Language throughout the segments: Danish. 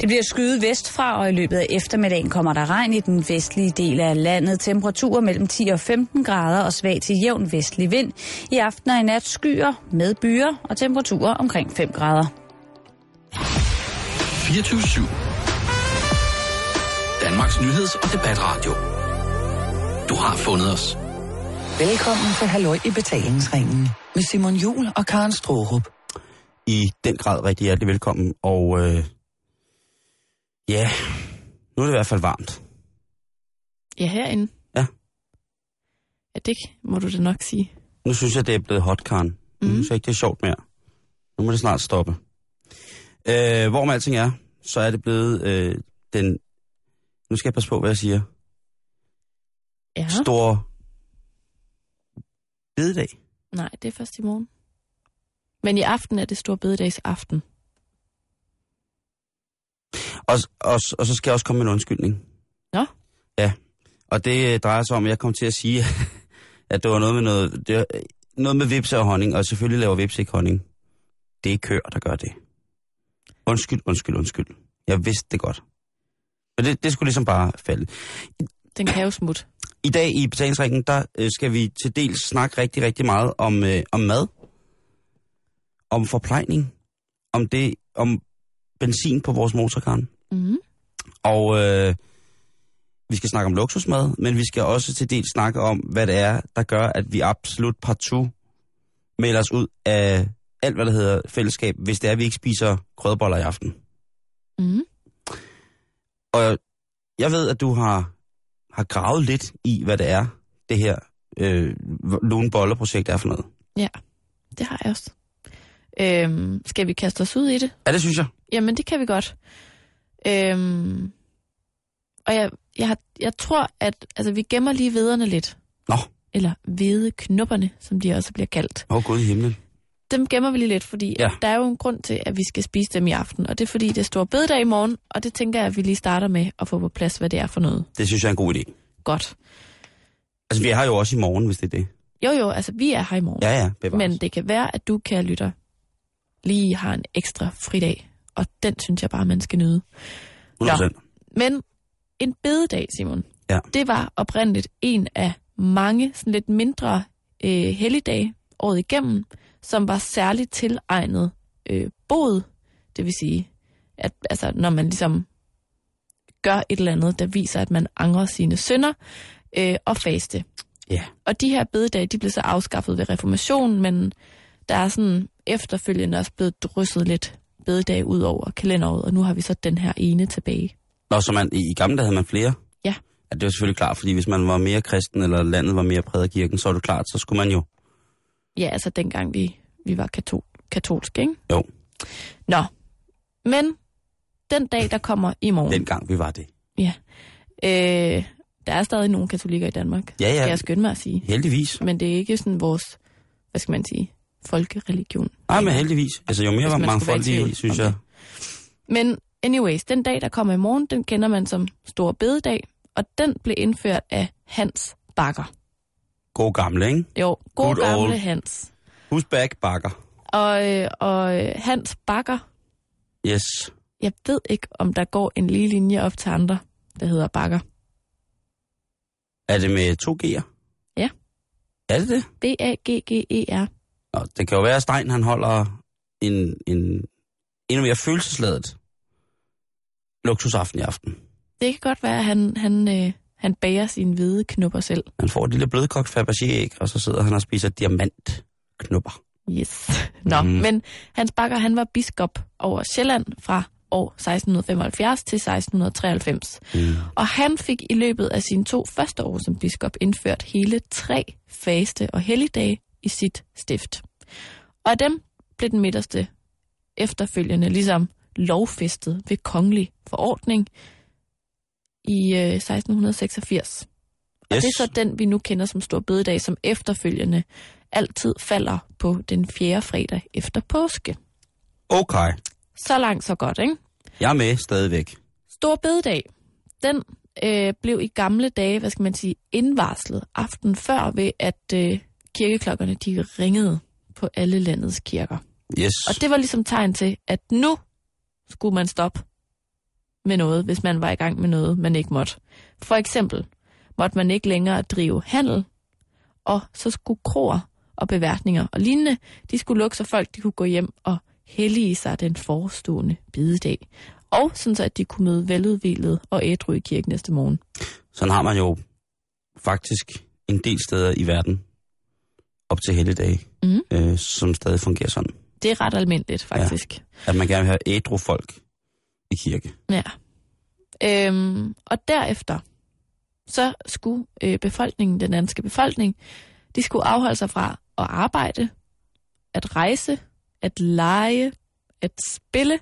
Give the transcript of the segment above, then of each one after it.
Det bliver skyet vestfra, og i løbet af eftermiddagen kommer der regn i den vestlige del af landet. Temperaturer mellem 10 og 15 grader og svag til jævn vestlig vind. I aften og i nat skyer med byer og temperaturer omkring 5 grader. 24 Danmarks nyheds- og debatradio. Du har fundet os. Velkommen til Halløj i betalingsringen med Simon Jul og Karen Strohrup. I den grad rigtig hjertelig velkommen, og øh, ja, nu er det i hvert fald varmt. Ja, herinde. Ja. Ja, det må du da nok sige. Nu synes jeg, det er blevet hot, Karen. Nu Mhm. synes jeg ikke, det er sjovt mere. Nu må det snart stoppe. Øh, hvor med alting er, så er det blevet øh, den... Nu skal jeg passe på, hvad jeg siger. Ja. Stor bededag. Nej, det er først i morgen. Men i aften er det stor bededags aften. Og, og, og så skal jeg også komme med en undskyldning. Nå? Ja, og det øh, drejer sig om, at jeg kom til at sige, at det var noget med noget, det var, øh, noget med vipse og honning, og selvfølgelig laver vipse ikke honning. Det er kør, der gør det. Undskyld, undskyld, undskyld. Jeg vidste det godt. Men det, det skulle ligesom bare falde. Den kan jo smut. I dag i betalingsringen, der øh, skal vi til dels snakke rigtig, rigtig meget om, øh, om mad, om forplejning, om det, om benzin på vores motorkran. Mm. Og øh, vi skal snakke om luksusmad, men vi skal også til dels snakke om, hvad det er, der gør, at vi absolut partout melder os ud af alt, hvad der hedder fællesskab, hvis det er, at vi ikke spiser krødeboller i aften. Mm. Og jeg ved, at du har, har gravet lidt i, hvad det er, det her øh, Lune Boller-projekt er for noget. Ja, det har jeg også. Øhm, skal vi kaste os ud i det? Ja, det synes jeg. Jamen, det kan vi godt. Øhm, og jeg, jeg, har, jeg tror, at altså, vi gemmer lige vederne lidt. Nå. Eller vedeknupperne, som de også bliver kaldt. Åh, oh, Gud i himlen. Dem gemmer vi lige lidt, fordi ja. der er jo en grund til, at vi skal spise dem i aften. Og det er fordi, det er stor bededag i morgen, og det tænker jeg, at vi lige starter med at få på plads, hvad det er for noget. Det synes jeg er en god idé. Godt. Altså, vi har jo også i morgen, hvis det er det. Jo jo, altså vi er her i morgen. Ja, ja, bevares. Men det kan være, at du, kære lytter, lige har en ekstra fridag. Og den synes jeg bare, man skal nyde. 100%. Men en bededag, Simon, Ja. det var oprindeligt en af mange sådan lidt mindre øh, helligdage året igennem, som var særligt tilegnet øh, bod. Det vil sige, at altså, når man ligesom gør et eller andet, der viser, at man angrer sine synder, øh, og faste. Ja. Og de her bededage, de blev så afskaffet ved reformationen, men der er sådan efterfølgende også blevet drysset lidt bededage ud over kalenderåret, og nu har vi så den her ene tilbage. Nå, så man, i, gamle dage havde man flere? Ja. ja. det var selvfølgelig klart, fordi hvis man var mere kristen, eller landet var mere præget af kirken, så var det klart, så skulle man jo... Ja, altså dengang vi, vi var katol, katolske, ikke? Jo. Nå, men den dag, der kommer i morgen, Dengang vi var det. øh, der er stadig nogle katolikker i Danmark, Ja, ja, jeg skynde mig at sige. heldigvis. Men det er ikke sådan vores, hvad skal man sige, folkereligion. Nej, men heldigvis. Altså, jo mere mangfoldige, synes om jeg. Men anyways, den dag, der kommer i morgen, den kender man som Stor Bededag, og den blev indført af Hans Bakker. God gamle, ikke? Jo, god Good gamle old. Hans. Who's back, bakker? Og, øh, og øh, Hans Bakker, Yes. jeg ved ikke, om der går en lige linje op til andre, der hedder Bakker. Er det med to G'er? Ja. Er det det? B-A-G-G-E-R. Nå, det kan jo være, at Stein han holder en, en endnu mere følelsesladet luksusaften i aften. Det kan godt være, at han, han, øh, han bager sine hvide knupper selv. Han får et lille blødkogt Fabergé-æg, og så sidder han og spiser diamantknupper. Yes. Nå, mm. men Hans Bakker, han var biskop over Sjælland fra år 1675 til 1693. Mm. Og han fik i løbet af sine to første år som biskop indført hele tre faste og helligdage i sit stift. Og af dem blev den midterste efterfølgende ligesom lovfæstet ved kongelig forordning i øh, 1686. Og Yes. det er så den, vi nu kender som Stor Bededag, som efterfølgende altid falder på den fjerde fredag efter påske. Okay. Så langt, så godt, ikke? Jeg er med stadigvæk. Stor bededag, den øh, blev i gamle dage, hvad skal man sige, indvarslet aften før ved, at øh, kirkeklokkerne de ringede på alle landets kirker. Yes. Og det var ligesom tegn til, at nu skulle man stoppe med noget, hvis man var i gang med noget, man ikke måtte. For eksempel måtte man ikke længere drive handel, og så skulle kroer og beværtninger og lignende, de skulle lukke, så folk de kunne gå hjem og hellige sig den forestående bidedag. Og sådan så, at de kunne møde veludvilet og ædru i kirken næste morgen. Sådan har man jo faktisk en del steder i verden op til helligdage, Mhm. øh, som stadig fungerer sådan. Det er ret almindeligt, faktisk. Ja. At man gerne vil have ædru folk i kirke. ja. Øhm, og derefter, så skulle øh, befolkningen, den danske befolkning, de skulle afholde sig fra at arbejde, at rejse, at lege, at spille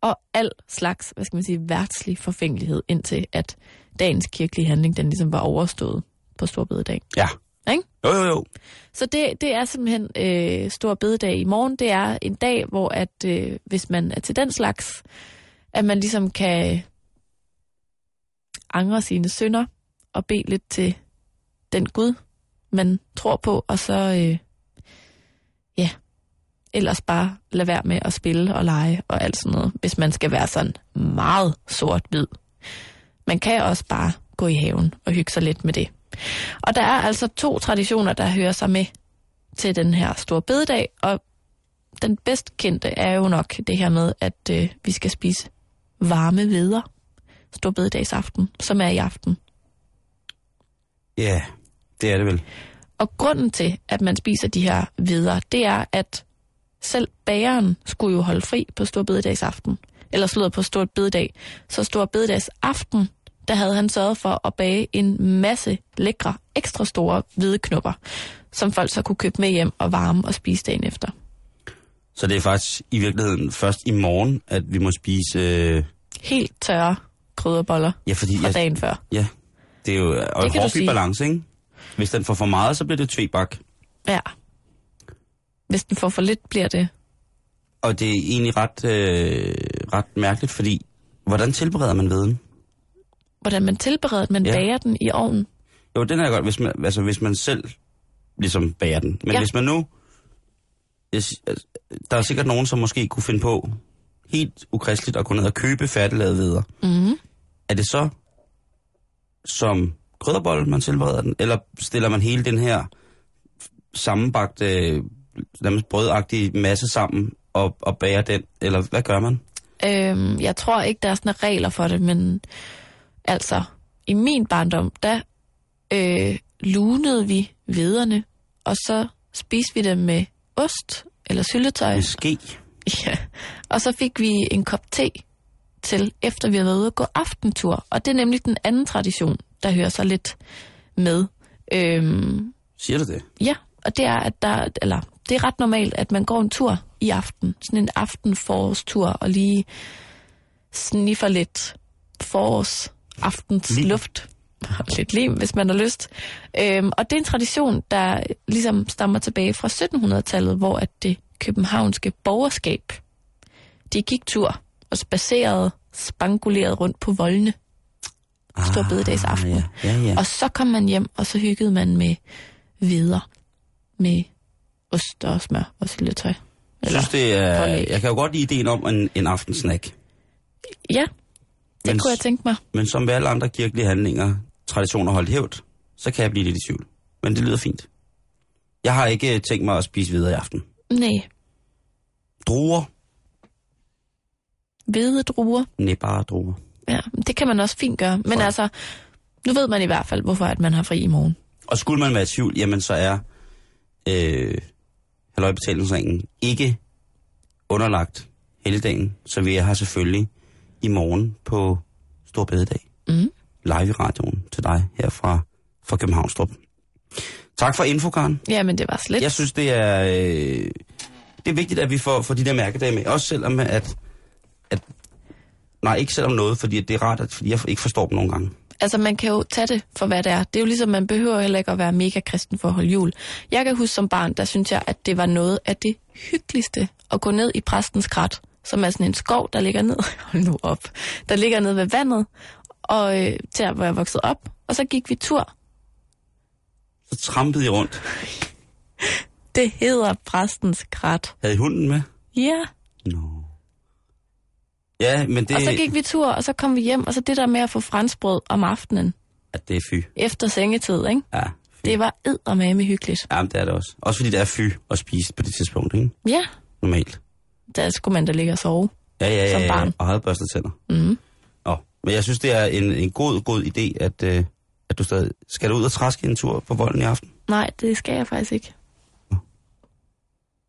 og al slags, hvad skal man sige, værtslig forfængelighed, indtil at dagens kirkelige handling, den ligesom var overstået på Storbededag. Ja. Jo, jo, jo. Så det, det er simpelthen øh, stor bededag i morgen. Det er en dag, hvor at øh, hvis man er til den slags, at man ligesom kan angre sine synder og bede lidt til den Gud, man tror på, og så øh, ja, ellers bare lade være med at spille og lege og alt sådan noget, hvis man skal være sådan meget sort-hvid. Man kan også bare gå i haven og hygge sig lidt med det. Og der er altså to traditioner, der hører sig med til den her store bededag, og den bedst kendte er jo nok det her med, at øh, vi skal spise varme veder stor bededagsaften, som er i aften. Ja, det er det vel. Og grunden til, at man spiser de her veder, det er, at selv bageren skulle jo holde fri på stor bededagsaften. Eller slået på stor bededag. Så stor bededagsaften, der havde han sørget for at bage en masse lækre, ekstra store hvide knupper, som folk så kunne købe med hjem og varme og spise dagen efter. Så det er faktisk i virkeligheden først i morgen, at vi må spise... Øh, Helt tørre krydderboller ja, fordi... fra Jeg, dagen før. ja, det er jo og Det en sige. balance, ikke? Hvis den får for meget, så bliver det tvebak. Ja. Hvis den får for lidt, bliver det. Og det er egentlig ret, øh, ret mærkeligt, fordi hvordan tilbereder man veden? Hvordan man tilbereder den, man Ja. bager den i ovnen. Jo, den er godt, hvis man, altså, hvis man selv ligesom bager den. Men ja. Hvis man nu... Altså, der er sikkert nogen, som måske kunne finde på helt ukristeligt at gå ned og købe færdiglavede veder. Mm. Er det så som krydderbold, man tilbereder den? Eller stiller man hele den her sammenbagte, nærmest brødagtige masse sammen og, og bager den? Eller hvad gør man? Øhm, jeg tror ikke, der er sådan regler for det, men altså, i min barndom, der øh, lunede vi vederne, og så spiste vi dem med ost eller syltetøj. Med ske? Ja. Og så fik vi en kop te til, efter vi havde været ude at gå aftentur. Og det er nemlig den anden tradition, der hører sig lidt med. Øhm, Siger du det? ja, og det er, at der, eller, det er ret normalt, at man går en tur i aften. Sådan en aftenforårstur, og lige sniffer lidt forårs aftens Lim. luft. Og lidt lim, hvis man har lyst. Øhm, og det er en tradition, der ligesom stammer tilbage fra 1700-tallet, hvor at det københavnske borgerskab, de gik tur og spacerede, spangulerede rundt på voldene. Stor bededagsaften. Ah, Ja, ja, ja. Og så kom man hjem, og så hyggede man med veder, med ost og smør og syltetøj. Jeg synes, det er... pålæg. Jeg kan jo godt lide ideen om en, en aftensnack. Ja, det Men- kunne jeg tænke mig. Men som ved alle andre kirkelige handlinger, traditioner holdt hævd, så kan jeg blive lidt i tvivl. Men det lyder fint. Jeg har ikke øh, tænkt mig at spise videre i aften. Nej, Druer? hvide druer. Nej, bare druer. Ja, det kan man også fint gøre. Men For- altså, nu ved man i hvert fald, hvorfor at man har fri i morgen. Og skulle man være i tvivl, jamen så er øh, halvøjbetalingsringen ikke underlagt helligdagen, så vi er her selvfølgelig i morgen på Stor Bededag. Mm. Live i radioen til dig her fra, fra Københavnstrup. Tak for info, Karen. Ja, men det var slet. Jeg synes, det er, øh, det er vigtigt, at vi får, får de der mærkedage med. Også selvom, at, at... Nej, ikke selvom noget, fordi det er rart, at, fordi jeg ikke forstår dem nogle gange. Altså, man kan jo tage det for, hvad det er. Det er jo ligesom, man behøver heller ikke at være mega kristen for at holde jul. Jeg kan huske som barn, der synes jeg, at det var noget af det hyggeligste at gå ned i præstens krat, som er sådan en skov, der ligger ned, hold nu op, der ligger ned ved vandet, og øh, der, hvor jeg voksede op. Og så gik vi tur. Så trampede I rundt. Det hedder præstens krat. Havde I hunden med? Ja, Nå. Ja, men det, Og så gik vi tur, og så kom vi hjem, og så det der med at få franskbrød om aftenen, at det er fy. efter sengetid, ikke? Ja, fy. Det var eddermame hyggeligt. Ja, men det er det også. Også fordi det er fy at spise på det tidspunkt, ikke? Ja, Normalt. Der skulle man da ligge og sove. Ja, ja, Som ja, ja. barn. Og havde børstet tænder. Mm. Nå, men jeg synes, det er en, en god, god idé, at, øh, at du stadig... Skal du ud og træske en tur på volden i aften? Nej, det skal jeg faktisk ikke.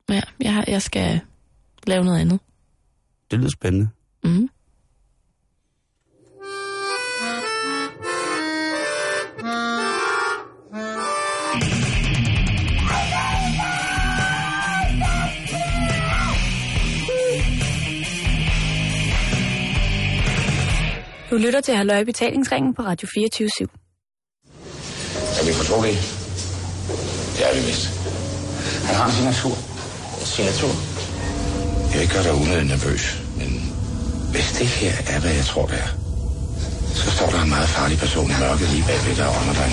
Ja, jeg, jeg skal lave noget andet. Det lyder spændende. Mm. Du lytter til Halløj Betalingsringen på Radio 24 /7. Er vi fortrolige? Det er vi vist. Han har en signatur. Signatur? Jeg gøre dig unødigt nervøs, men hvis det her er, hvad jeg tror, det er, så står der en meget farlig person i mørket lige bagved dig under dig.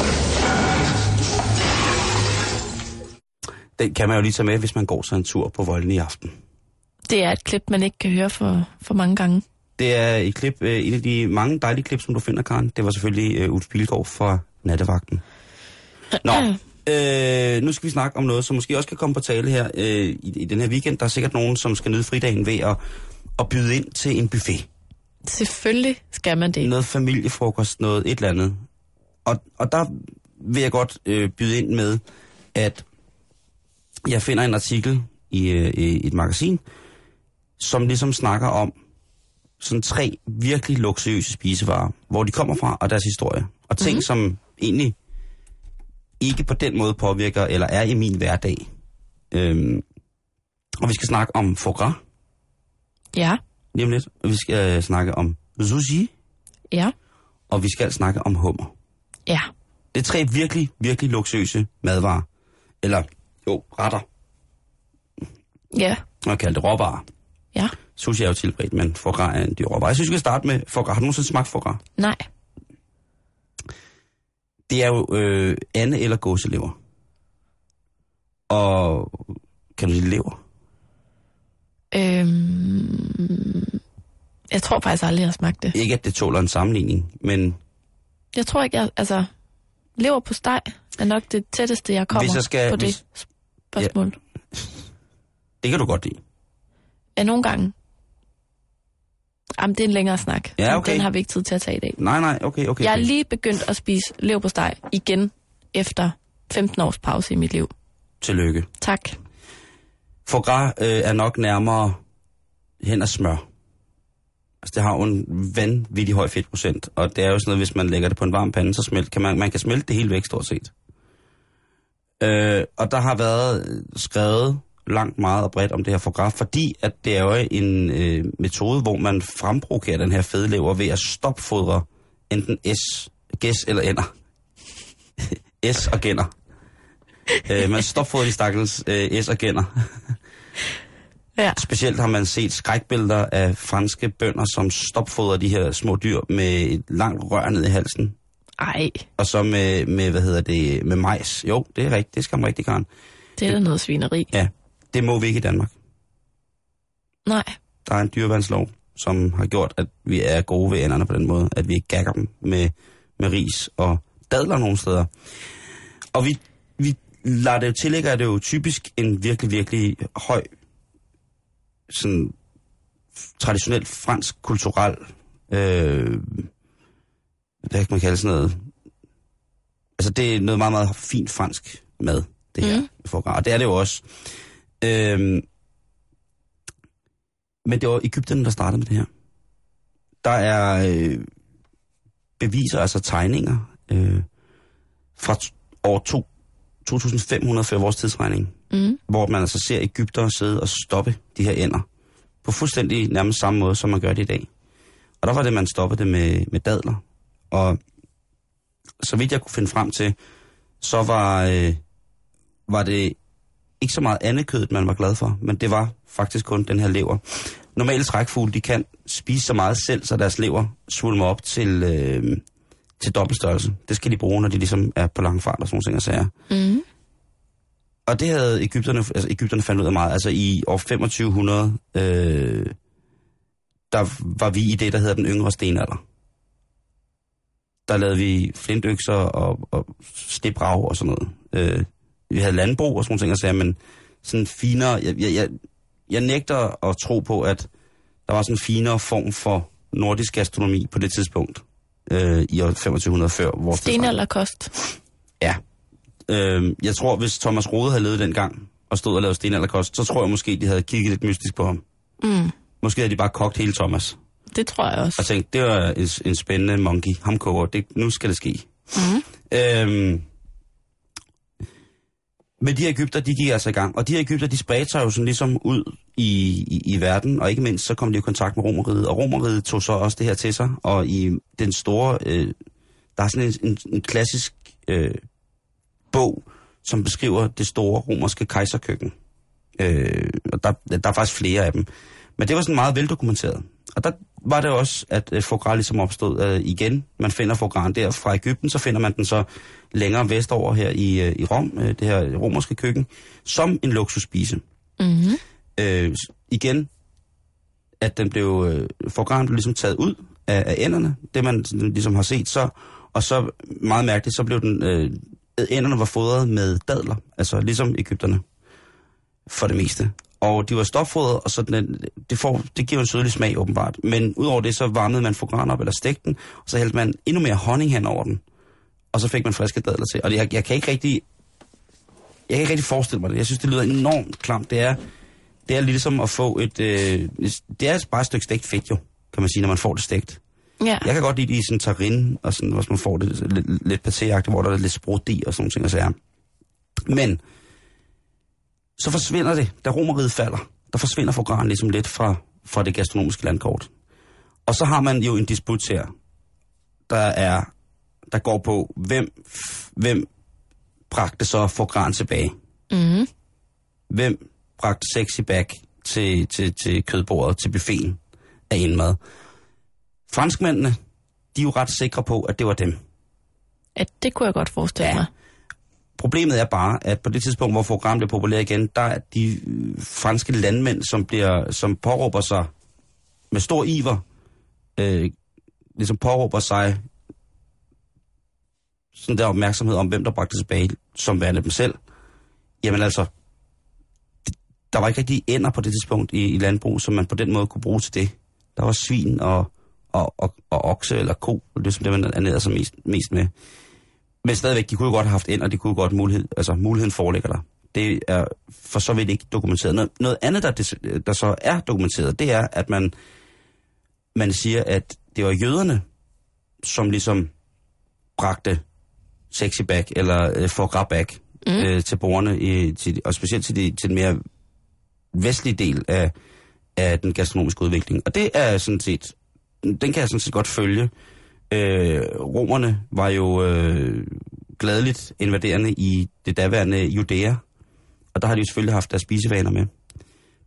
Den kan man jo lige tage med, hvis man går sig en tur på volden i aften. Det er et klip, man ikke kan høre for, for mange gange. Det er et klip, øh, et af de mange dejlige klip, som du finder, Karen. Det var selvfølgelig øh, Ulf Pilgaard fra Nattevagten. Nå, øh, nu skal vi snakke om noget, som måske også kan komme på tale her øh, i, i den her weekend. Der er sikkert nogen, som skal nyde fridagen ved at, at byde ind til en buffet. Selvfølgelig skal man det. Noget familiefrokost, noget et eller andet. Og, og der vil jeg godt øh, byde ind med, at jeg finder en artikel i, øh, i et magasin, som ligesom snakker om sådan tre virkelig luksuriøse spisevarer, hvor de kommer fra og deres historie. Og ting, mm-hmm. som egentlig ikke på den måde påvirker eller er i min hverdag. Øhm, og vi skal snakke om foie gras Ja, lige lidt. Og vi skal øh, snakke om sushi, ja, og vi skal snakke om hummer. ja. Det er tre virkelig, virkelig luksuriøse madvarer. Eller, jo, retter. Ja, kan kalde det råvarer. ja. Sushi er jo tilberedt, men foie gras er en dyr råvare. Jeg synes, vi skal starte med foie gras. Har du nogensinde smagt foie gras? Nej. Det er jo øh, ande- eller gåselever. Og kan du lide lever? Øhm, jeg tror faktisk aldrig, jeg har smagt det. Ikke, at det tåler en sammenligning, men Jeg tror ikke, jeg... Altså, lever på steg er nok det tætteste, jeg kommer Hvis jeg skal- på det hvis- spørgsmål. det kan du godt lide. Ja, nogle gange. Jamen, det er en længere snak. Ja, okay. Den har vi ikke tid til at tage i dag. Nej, nej, okay, okay. Jeg er okay. lige begyndt at spise lever på steg igen efter 15 års pause i mit liv. Tillykke. Tak. Foie gras øh, er nok nærmere hen af smør. Altså, det har jo en vanvittig høj fedtprocent, og det er jo sådan noget, hvis man lægger det på en varm pande, så smelt, kan man, man kan smelte det hele væk, stort set. Øh, og der har været skrevet langt meget og bredt om det her foie gras, fordi at det er jo en øh, metode, hvor man fremprovokerer den her fedlever ved at stopfodre enten S, gæs eller ender. S og gænder. øh, man stopfodrer de stakkels øh, S og gænder. Ja. Specielt har man set skrækbilleder af franske bønder, som stopfodrer de her små dyr med et langt rør ned i halsen. Ej, Og så med, med hvad hedder det, med majs. Jo, det er rigtigt. Det skal man rigtig gerne. det er da noget svineri. Ja, det må vi ikke i Danmark. Nej. Der er en dyreværnslov, som har gjort, at vi er gode ved enderne på den måde. At vi ikke gagger dem med, med ris og dadler nogle steder. Og vi, vi lader det jo tillægge, at det er jo typisk en virkelig, virkelig høj, sådan traditionelt fransk, kulturel, øh, hvad kan man kalde sådan noget? Altså det er noget meget, meget fint fransk mad, det her. Mm. Og det er det jo også. Øh, men det var Ægypterne, der startede med det her. Der er øh, beviser, altså tegninger, øh, fra år to, 2500 før vores tidsregning, Mm. hvor man altså ser Ægypter sidde og stoppe de her ender på fuldstændig nærmest samme måde, som man gør det i dag. Og der var det, man stoppede det med, med dadler. Og så vidt jeg kunne finde frem til, så var, øh, var det ikke så meget andet kød, man var glad for, men det var faktisk kun den her lever. Normale trækfugle, de kan spise så meget selv, så deres lever svulmer op til, øh, til dobbeltstørrelse. Det skal de bruge, når de ligesom er på lang fart og sådan nogle ting og sager. Mm. Og det havde Ægypterne, altså Ægypterne fandt ud af meget. Altså i år 2500, øh, der var vi i det, der hedder den yngre stenalder. Der lavede vi flintøkser og, og stibrav og sådan noget. Øh, vi havde landbrug og sådan nogle ting, og sagde, men sådan finere... Jeg, jeg, jeg, jeg nægter at tro på, at der var sådan en finere form for nordisk gastronomi på det tidspunkt øh, i år 2500 før vores Stenalderkost. Ja. Øh, jeg tror, hvis Thomas Rode havde levet dengang og stod og lavede stenalderkost, så tror jeg måske, de havde kigget lidt mystisk på ham. Mm, Måske havde de bare kogt hele Thomas. det tror jeg også. Og tænkt, det var en, en spændende monkey. Ham koger, det, nu skal det ske. Mm. Øhm, men de Ægypter, de gik altså i gang. Og de Ægypter, de spredte sig jo sådan ligesom ud i, i, i verden. Og ikke mindst, så kom de i kontakt med Romeriet. Og Romeriet tog så også det her til sig. Og i den store... Øh, der er sådan en, en, en klassisk øh, bog, som beskriver det store romerske kejserkøkken. Øh, og der, der er faktisk flere af dem. Men det var sådan meget veldokumenteret. Og der var det også, at øh, foie gras ligesom opstod øh, igen. Man finder foie gras der fra Ægypten, så finder man den så længere vestover her i, øh, i Rom, øh, det her romerske køkken, som en luksusspise. Mm-hmm. Øh, igen, at den blev, øh, foie gras blev ligesom taget ud af, af enderne, det man sådan ligesom har set, så, og så meget mærkeligt, så blev den, øh, enderne var fodret med dadler, altså ligesom Ægypterne, for det meste. Og de var stopfodret, og så den, det, får, det giver en sødlig smag åbenbart. Men udover det, så varmede man gras op eller stegte den, og så hældte man endnu mere honning hen over den. Og så fik man friske dadler til. Og det, jeg, jeg kan ikke rigtig... Jeg kan ikke rigtig forestille mig det. Jeg synes, det lyder enormt klamt. Det er, det er ligesom at få et... Øh, det er bare et stykke stegt fedt jo, kan man sige, når man får det stegt. Ja. Jeg kan godt lide det i sådan tarin, og sådan, hvis man får det lidt, lidt patéagtigt, hvor der er lidt sprudt i, og sådan nogle ting og sager. Men, så forsvinder det, da romeriet falder. Der forsvinder fogranen ligesom lidt fra, fra det gastronomiske landkort. Og så har man jo en disput her, der er, der går på, hvem, hvem bragte så fogranen tilbage? Mm-hmm. Hvem bragte sexy back til, til, til kødbordet, til buffeten af indmad? Franskmændene, de er jo ret sikre på, at det var dem. Ja, det kunne jeg godt forestille Ja. mig. Problemet er bare, at på det tidspunkt, hvor fogram bliver populær igen, der er de øh, franske landmænd, som, bliver, som påråber sig med stor iver, øh, ligesom påråber sig sådan der opmærksomhed om, hvem der bragte tilbage, som værende dem selv. Jamen altså, der var ikke rigtig ender på det tidspunkt i, i landbrug, som man på den måde kunne bruge til det. Der var svin og, og, og, og okse eller ko, det er som det, man ernærede sig mest, mest med. Men stadigvæk, de kunne jo godt have haft ind, og de kunne jo godt mulighed, altså muligheden foreligger der. Det er for så vidt ikke dokumenteret. Noget, noget andet, der, der så er dokumenteret, det er, at man, man siger, at det var jøderne, som ligesom bragte sexy back, eller øh, foie back mm. øh, til borgerne, i, til, og specielt til, de, til den mere vestlige del af, af den gastronomiske udvikling. Og det er sådan set, den kan jeg sådan set godt følge. Øh, romerne var jo øh, gladeligt invaderende i det daværende Judæa, og der har de jo selvfølgelig haft deres spisevaner med.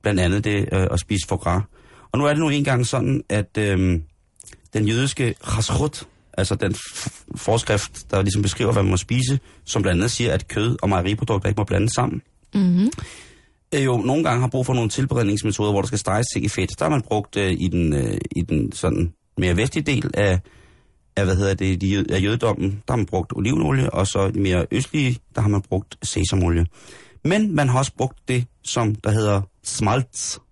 Blandt andet det øh, at spise foie gras. Og nu er det nu engang sådan, at øh, den jødiske chasrut, altså den forskrift, der ligesom beskriver, hvad man må spise, som blandt andet siger, at kød og mejeriprodukter ikke må blandes sammen, Mm-hmm. øh, jo nogle gange har brug for nogle tilberedningsmetoder, hvor der skal steges ting i fedt. Der har man brugt øh, i den, øh, i den sådan mere vestlige del af, af hvad hedder det, de, af jødedommen, der har man brugt olivenolie, og så i den mere østlige, der har man brugt sesamolie. Men man har også brugt det, som der hedder smalts. Og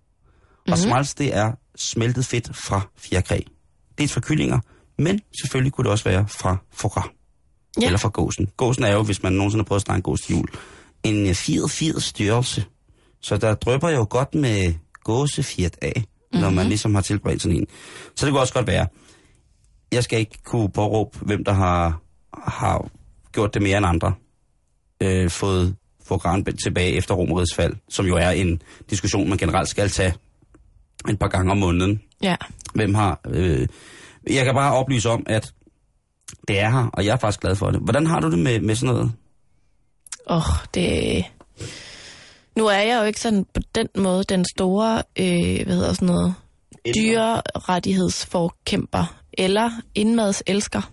mm-hmm. smalts, det er smeltet fedt fra fjerkræ. Dels fra kyllinger, men selvfølgelig kunne det også være fra foie gras. Ja. Eller fra gåsen. Gåsen er jo, hvis man nogensinde har prøvet at stege en gås til jul, en 84 størrelse. Så der drøber jo godt med gåsefjert af, mm-hmm. når man ligesom har tilberedt sådan en. Så det kunne også godt være. Jeg skal ikke kunne påråbe, hvem der har, har gjort det mere end andre. Øh, fået få gran tilbage efter romerets fald, som jo er en diskussion, man generelt skal tage et par gange om måneden. Ja. Hvem har... Øh, jeg kan bare oplyse om, at det er her, og jeg er faktisk glad for det. Hvordan har du det med, med sådan noget? Åh, oh, det... Nu er jeg jo ikke sådan på den måde den store, øh, hvad hedder sådan noget, dyrerettighedsforkæmper eller indmads elsker.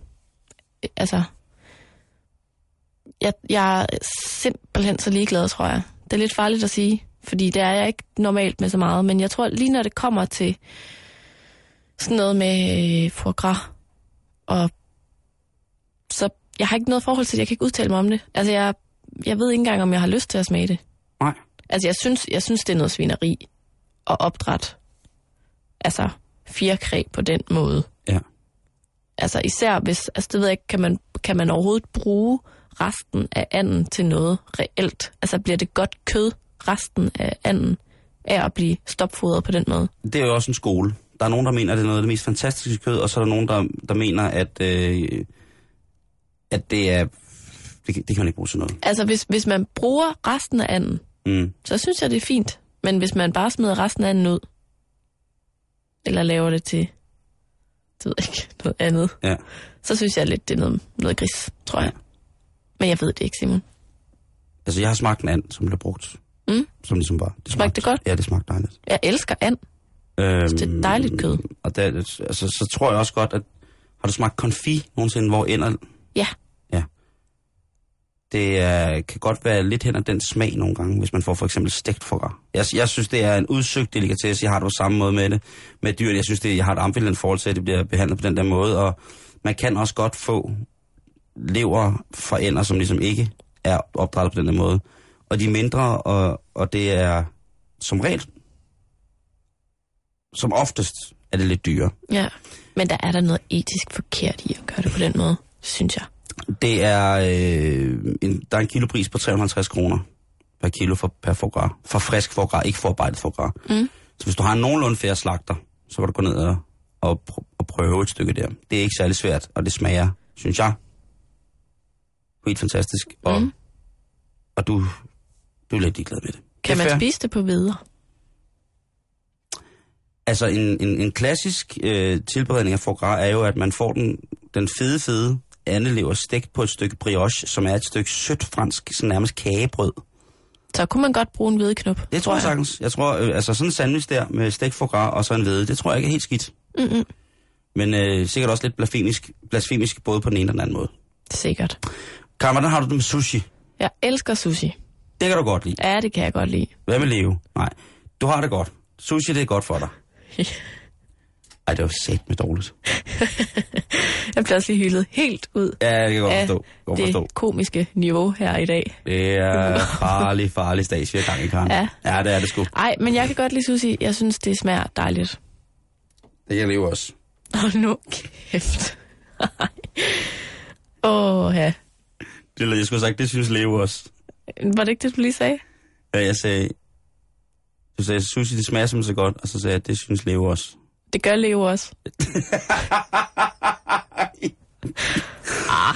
Altså, jeg, jeg er simpelthen så ligeglad, tror jeg. Det er lidt farligt at sige, fordi det er jeg ikke normalt med så meget, men jeg tror lige når det kommer til sådan noget med øh, foie gras. Og så, jeg har ikke noget forhold til det, jeg kan ikke udtale mig om det. Altså, jeg, jeg ved ikke engang, om jeg har lyst til at smage det. Nej. Altså, jeg synes, jeg synes det er noget svineri og opdræt. Altså, fjerkræ på den måde. Altså, især hvis, altså det ved jeg ikke, kan man, kan man overhovedet bruge resten af anden til noget reelt? Altså, bliver det godt kød, resten af anden, af at blive stopfodret på den måde? Det er jo også en skole. Der er nogen, der mener, at det er noget af det mest fantastiske kød, og så er der nogen, der, der mener, at, øh, at det er... Det, kan- det kan man ikke bruge til noget. Altså, hvis, hvis man bruger resten af anden, Mm. så synes jeg, det er fint. Men hvis man bare smider resten af anden ud, eller laver det til, det ved jeg ikke, noget andet, Ja. så synes jeg lidt, det er noget, noget gris, tror jeg. Men jeg ved det ikke, Simon. Altså, jeg har smagt en and, som blev brugt. Mm. Som ligesom var... Det Smagte det godt? Ja, det smagte dejligt. Jeg elsker and. Øhm, det er dejligt kød. Og der, altså, så tror jeg også godt, at... Har du smagt konfi nogensinde, hvor ender... Ja, det er, kan godt være lidt hen ad den smag nogle gange, hvis man får for eksempel stegt foie. Jeg, jeg synes, det er en udsøgt delikatesse. Jeg har det på samme måde med det. Med dyr, jeg synes, det, jeg har et ambivalent forhold til, at det bliver behandlet på den der måde. Og man kan også godt få lever fra ender, som ligesom ikke er opdrettet på den der måde. Og de er mindre, og, og det er som regel, som oftest, er det lidt dyre. ja. Men der er der noget etisk forkert i at gøre det på den måde, synes jeg. Det er, øh, en, der er en kilopris på 350 kroner per kilo for, per foie gras. For frisk foie gras, ikke forarbejdet foie gras. Mm. Så hvis du har en nogenlunde færre slagter, så kan du gå ned og, og, og prøve et stykke der. Det er ikke særlig svært, og det smager, synes jeg, helt fantastisk. Og, Mm. og du, du er lidt ligeglad med det. Kan man spise det på videre? Altså en, en, en klassisk øh, tilberedning af foie gras er jo, at man får den, den fede, fede andelever stegt på et stykke brioche, som er et stykke sødt fransk, sådan nærmest kagebrød. Så kunne man godt bruge en hvideknop. Det tror jeg sagtens. Jeg tror, øh, altså sådan en sandwich der med stegt foie gras og så en hvede, det tror jeg ikke er helt skidt. Mm-mm. Men øh, sikkert også lidt blasfemisk, blasfemisk både på den ene og den anden måde. Sikkert. Karen, hvordan har du det med sushi? Jeg elsker sushi. Det kan du godt lide. Ja, det kan jeg godt lide. Hvad med Leo? Nej. Du har det godt. Sushi, det er godt for dig. Ej, det var sat med dårligt. Jeg bliver også lige hyldet helt ud Ja, det kan jeg godt forstå. Godt forstå. det komiske niveau her i dag. Det er farlig, farlig har gang i, Karen. Ja. ja, det er det sgu. Ej, men jeg kan godt lide sushi. Jeg synes, det smager dejligt. Det kan Leo også. Hold nu kæft. Åh, oh, ja. Det, jeg skulle have sagt, det synes Leo også. Var det ikke det, du lige sagde? Ja, jeg sagde, du sagde, sushi, det smager simpelthen så godt, og så sagde jeg, det synes Leo også. Det gør Leo også. ah,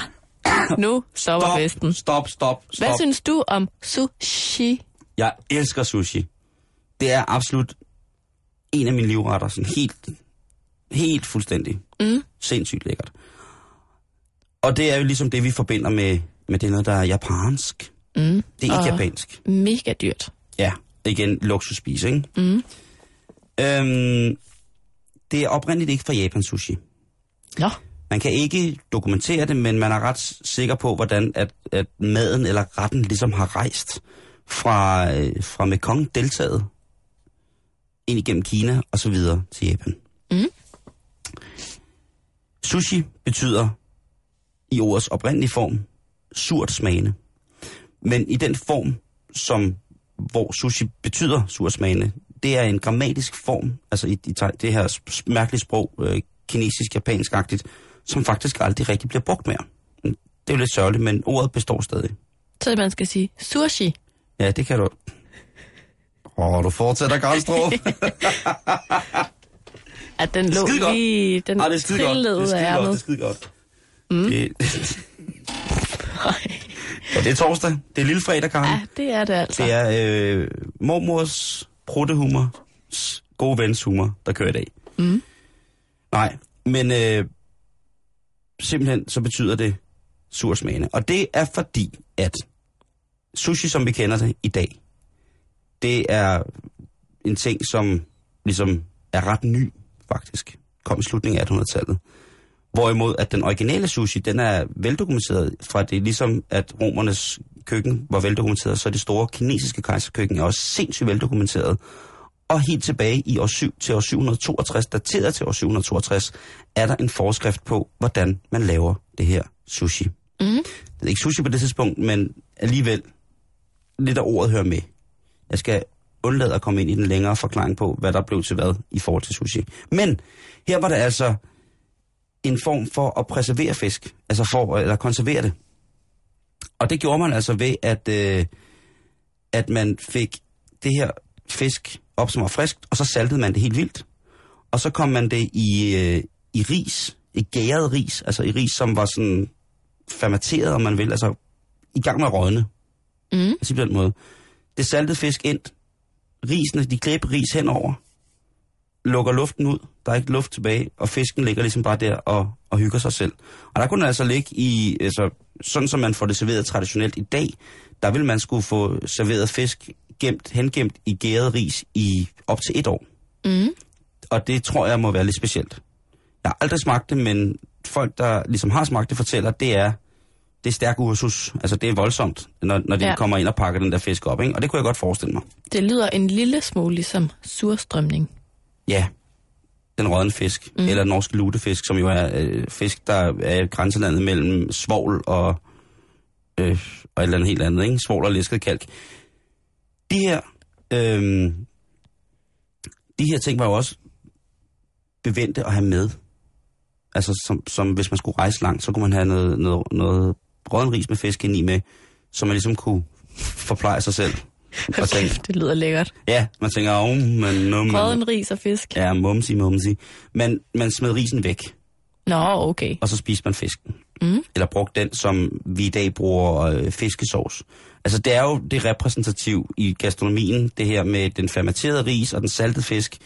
nu stopper Stop, festen. stop, stop, stop. Hvad synes du om sushi? Jeg elsker sushi. Det er absolut en af mine livretter, sådan helt, helt fuldstændig. Mm. Sindssygt lækkert. Og det er jo ligesom det, vi forbinder med, med det noget, der er japansk. Mm. Det er ikke Og- japansk. Mega dyrt. Ja, igen, luksusspis, ikke? Mm. Øhm, det er oprindeligt ikke fra Japan sushi. Nå, Man kan ikke dokumentere det, men man er ret sikker på, hvordan at, at maden eller retten ligesom har rejst fra, øh, fra Mekong-deltaget ind igennem Kina og så videre til Japan. Mm. Sushi betyder i ordets oprindelige form surt smagende. Men i den form, som hvor sushi betyder surt smagende, det er en grammatisk form, altså i, i det her mærkelige sprog, øh, kinesisk-japansk-agtigt, som faktisk aldrig rigtig bliver brugt mere. Det er jo lidt sørgeligt, men ordet består stadig. så man skal sige sushi. Ja, det kan du. Åh, oh, du fortsætter, Karlstrup. At den lå Skide lige, den Ej, det er skide godt. Det er skide godt. Det er skide godt. Mm. Det, ja, det er torsdag. Det er lille fredag, Karen. Ja, det er det altså. Det er øh, mormors pruttehumor, gode vens humor, der kører i dag. Mm. Nej, men øh, simpelthen så betyder det sursmagende. Og det er fordi, at sushi, som vi kender det i dag, det er en ting, som ligesom er ret ny, faktisk. Kom i slutningen af 1800-tallet. Hvorimod, at den originale sushi, den er veldokumenteret fra det, ligesom at romernes køkken var veldokumenteret, så det store kinesiske kejserkøkken er også sindssygt veldokumenteret. Og helt tilbage i år 7 til år 762, dateret til år 762, er der en forskrift på, hvordan man laver det her sushi. Mm. Det er ikke sushi på det tidspunkt, men alligevel lidt af ordet hører med. Jeg skal undlade at komme ind i den længere forklaring på, hvad der blev til hvad i forhold til sushi. Men her var det altså en form for at preservere fisk, altså for eller konservere det. Og det gjorde man altså ved, at, øh, at man fik det her fisk op, som var friskt, og så saltede man det helt vildt. Og så kom man det i, øh, i ris, i gæret ris, altså i ris, som var sådan fermenteret, om man vil, altså i gang med at rådne. Mm. Altså på den måde. Det saltede fisk ind, risene, de klæber ris henover, lukker luften ud, der er ikke luft tilbage, og fisken ligger ligesom bare der og, og hygger sig selv. Og der kunne den altså ligge i, altså, sådan som man får det serveret traditionelt i dag, der vil man skulle få serveret fisk gemt, hengemt i gæret ris i op til et år. Mm. Og det tror jeg må være lidt specielt. Jeg har aldrig smagt det, men folk, der ligesom har smagt det, fortæller, det er, det er stærk ursus. Altså det er voldsomt, når, når de Ja. kommer ind og pakker den der fisk op. Ikke? Og det kunne jeg godt forestille mig. Det lyder en lille smule ligesom surstrømning. Ja, den rådne fisk, mm. eller norsk lutefisk, som jo er øh, fisk, der er grænselandet mellem svovl og, øh, og et eller andet helt andet, ikke? Svovl og læsket kalk. De her, øh, de her ting var jo også bevendte at have med. Altså, som, som hvis man skulle rejse langt, så kunne man have noget, noget, noget rådden ris med fisk ind i med, så man ligesom kunne forpleje sig selv. Og tænke, det lyder lækkert. ja, man tænker, åh, men nu... Røden ris og fisk. Ja, mumsi, mumsi. Men man smed risen væk, Nå, okay. og så spiste man fisken. Mm. Eller brugte den, som vi i dag bruger øh, fiskesovs. Altså, det er jo det repræsentativ i gastronomien, det her med den fermenterede ris og den saltede fisk.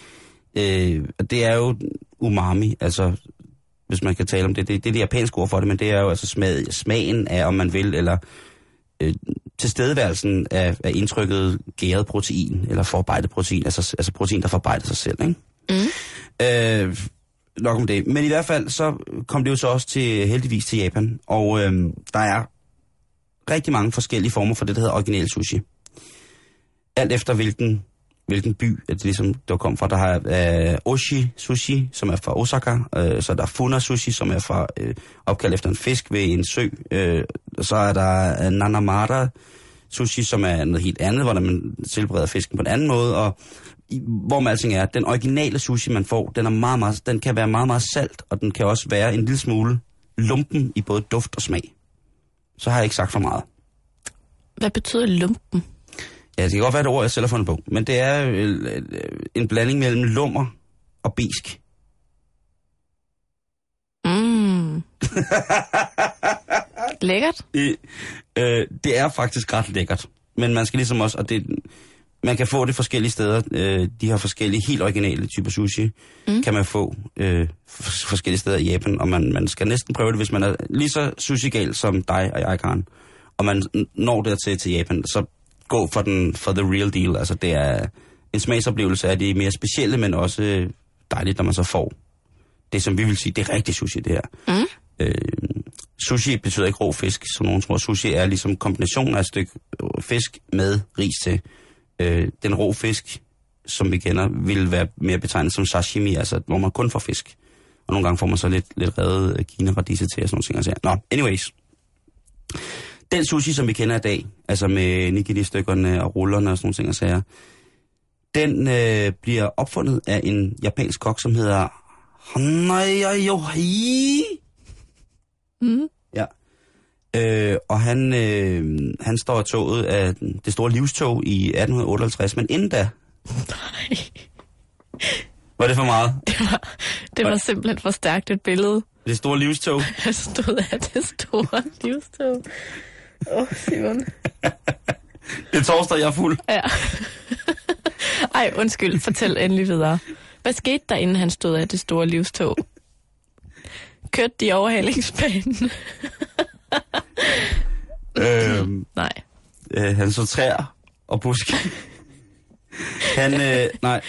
Øh, det er jo umami, altså, hvis man kan tale om det. Det, det er det japanske ord for det, men det er jo altså smag, smagen af, om man vil, eller øh, tilstedeværelsen af, af indtrykket gæret protein, eller forarbejdet protein, altså, altså protein, der forarbejder sig selv, ikke? Mm. Øh, nok om det. Men i hvert fald, så kom det jo så også til, heldigvis til Japan. Og øh, der er rigtig mange forskellige former for det, der hedder original sushi. Alt efter hvilken, hvilken by det ligesom der kom fra. Der har øh, Oshi Sushi, som er fra Osaka. Øh, så er der Funa Sushi, som er fra øh, opkaldt efter en fisk ved en sø. Øh, så er der øh, Nanamara Sushi, som er noget helt andet, hvor man tilbereder fisken på en anden måde. Og i- hvor man alting er, den originale sushi, man får, den, er meget, meget, den kan være meget, meget salt, og den kan også være en lille smule lumpen i både duft og smag. Så har jeg ikke sagt for meget. Hvad betyder lumpen? Ja, det kan godt være et ord, jeg selv har fundet på, men det er øh, øh, en blanding mellem lummer og besk. Mm. Lækkert. Det, øh, det er faktisk ret lækkert, men man skal ligesom også, og det, man kan få det forskellige steder, øh, de her forskellige, helt originale typer sushi, mm. kan man få øh, forskellige steder i Japan, og man, man skal næsten prøve det, hvis man er lige så sushi-gal som dig og jeg, Karen, og man når dertil til Japan, så gå for, den, for the real deal, altså det er en smagsoplevelse af det mere specielle, men også dejligt, når man så får det, som vi vil sige, det er rigtig sushi, det her. Mm. Øh, sushi betyder ikke rå fisk, som nogen tror. Sushi er ligesom kombinationen af et stykke fisk med ris til. Øh, den rå fisk, som vi kender, vil være mere betegnet som sashimi, altså hvor man kun får fisk. Og nogle gange får man så lidt, lidt revet øh, kina-radise til og sådan nogle ting. Altså. Nå, anyways. Den sushi, som vi kender i dag, altså med nigiri-stykkerne og rullerne og sådan nogle ting og sager, den øh, bliver opfundet af en japansk kok, som hedder Hanaya Yohei. Mm. Ja. Øh, og han, øh, han står i toget af det store livstog i 1858, men inden da, Nej, var det for meget. det var, det var simpelthen for stærkt et billede. Det store livstog. Jeg stod af det store livstog. Åh, oh, Simon. Det er torsdag, jeg er fuld. Ja. Ej, undskyld. Fortæl endelig videre. Hvad skete der, inden han stod af det store livstog? Kørte de overhalingsbanen? Øh, Nej. øh, han så træer og buske. Han, øh, nej.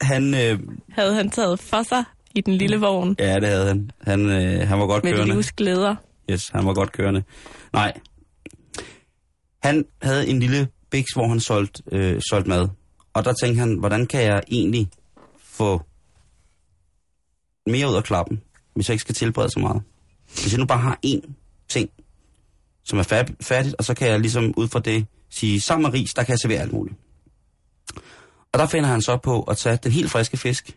Han, øh, Havde han taget for sig i den lille vogn ja, det havde han. Han, øh, han var godt med kørende. livsglæder? Yes, han var godt kørende. Nej. Han havde en lille biks, hvor han solgte, øh, solgte mad. Og der tænkte han, hvordan kan jeg egentlig få mere ud af klappen, hvis jeg ikke skal tilberede så meget? Hvis jeg nu bare har én ting, som er færdigt, og så kan jeg ligesom ud fra det sige, sammen med ris, der kan jeg servere alt muligt. Og der finder han så på at tage den helt friske fisk,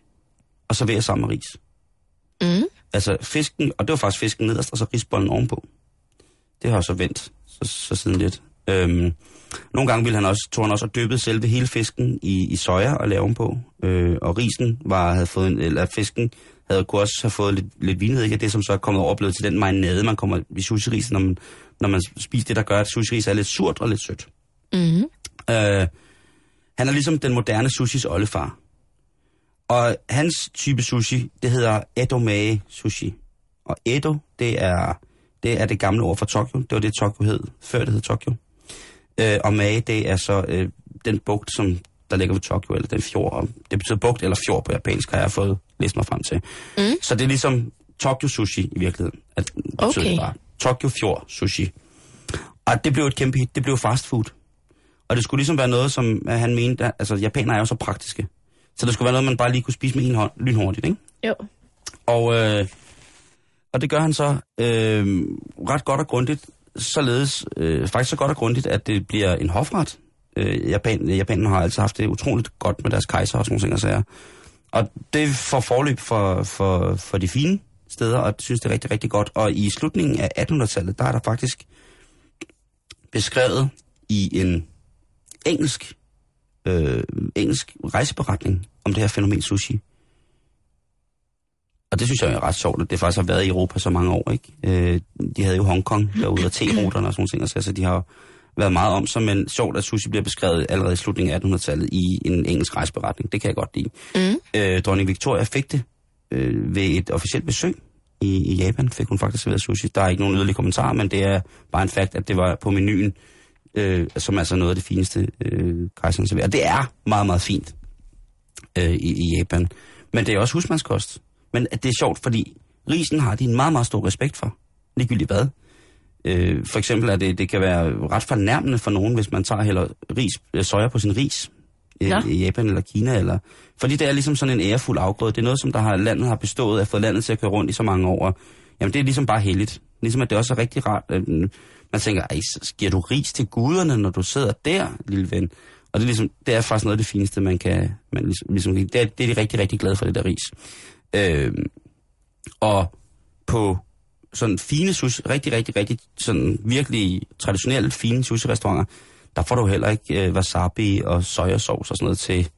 og servere sammen med ris. Mm. Altså fisken, og det var faktisk fisken nederst, og så risbollen ovenpå. Det har jeg så vendt, så, så siden lidt. Øhm, nogle gange ville han også, tog han også og dyppede selve hele fisken i, i soja og lave ovenpå. Øh, og risen var, havde fået en, eller fisken havde kunne også have fået lidt, lidt vinedrik af det, som så er kommet over og blevet til den marinade, man kommer i sushi når man, når man spiser det, der gør, at sushi er lidt surt og lidt sødt. Mm. Øh, han er ligesom den moderne sushis oldefar. Og hans type sushi, det hedder Edomae sushi. Og Edo, det er, det er det gamle ord for Tokyo. Det var det, Tokyo hed, før det hed Tokyo. Øh, og Mae, det er så øh, den bugt, som der ligger ved Tokyo, eller den fjord. Det betyder bugt eller fjord på japansk, har jeg fået læst mig frem til. Mm. Så det er ligesom Tokyo sushi i virkeligheden. At, betyder Okay. det bare. Tokyo Fjord sushi. Og det blev et kæmpe hit. Det blev fast food. Og det skulle ligesom være noget, som han mente, at, altså japanere er jo så praktiske. Så det skulle være noget, man bare lige kunne spise med en hånd, lynhurtigt, ikke? Jo. Og, øh, og det gør han så øh, ret godt og grundigt, således øh, faktisk så godt og grundigt, at det bliver en hofret. Øh, Japan, Japanen har altid haft det utroligt godt med deres kejser og sådan nogle ting og sager. Og det får forløb for, for, for de fine steder, og jeg synes det er rigtig, rigtig godt. Og i slutningen af 1800-tallet, der er der faktisk beskrevet i en engelsk, øh, engelsk rejseberetning om det her fænomen sushi. Og det synes jeg er ret sjovt, at det faktisk har været i Europa så mange år, ikke? Øh, de havde jo Hongkong derude, og te-ruterne og sådan og så, så de har været meget om sig, men sjovt, at sushi bliver beskrevet allerede i slutningen af 1800-tallet i en engelsk rejseberetning. Det kan jeg godt lide. Mm. Øh, dronning Victoria fik det øh, ved et officielt besøg i, i Japan, fik hun faktisk serveret sushi. Der er ikke nogen yderligere kommentarer, men det er bare en fakt, at det var på menuen, øh, som er altså noget af det fineste, øh, kejseren serverer. Og det er meget, meget fint øh, i, i Japan. Men det er også husmandskost. Men det er sjovt, fordi risen har de en meget, meget stor respekt for. Ligegyldigt hvad. Øh, for eksempel er det, det kan være ret fornærmende for nogen, hvis man tager heller ris, øh, soja på sin ris i, Nå. i Japan eller Kina. Eller, fordi det er ligesom sådan en ærefuld afgrøde. Det er noget, som der har, landet har bestået af, fået landet til at køre rundt i så mange år. Jamen det er ligesom bare heldigt. Ligesom at det også er rigtig rart. At, øh, man tænker, ej, så giver du ris til guderne, når du sidder der, lille ven? Og det er, ligesom, det er faktisk noget af det fineste, man kan... Man ligesom, ligesom, det, er, det er de rigtig, rigtig glade for, det der ris. Øh, og på sådan fine sushi, rigtig, rigtig, rigtig sådan virkelig traditionelle fine sushi-restauranter, der får du heller ikke øh, wasabi og sojasauce og sådan noget til,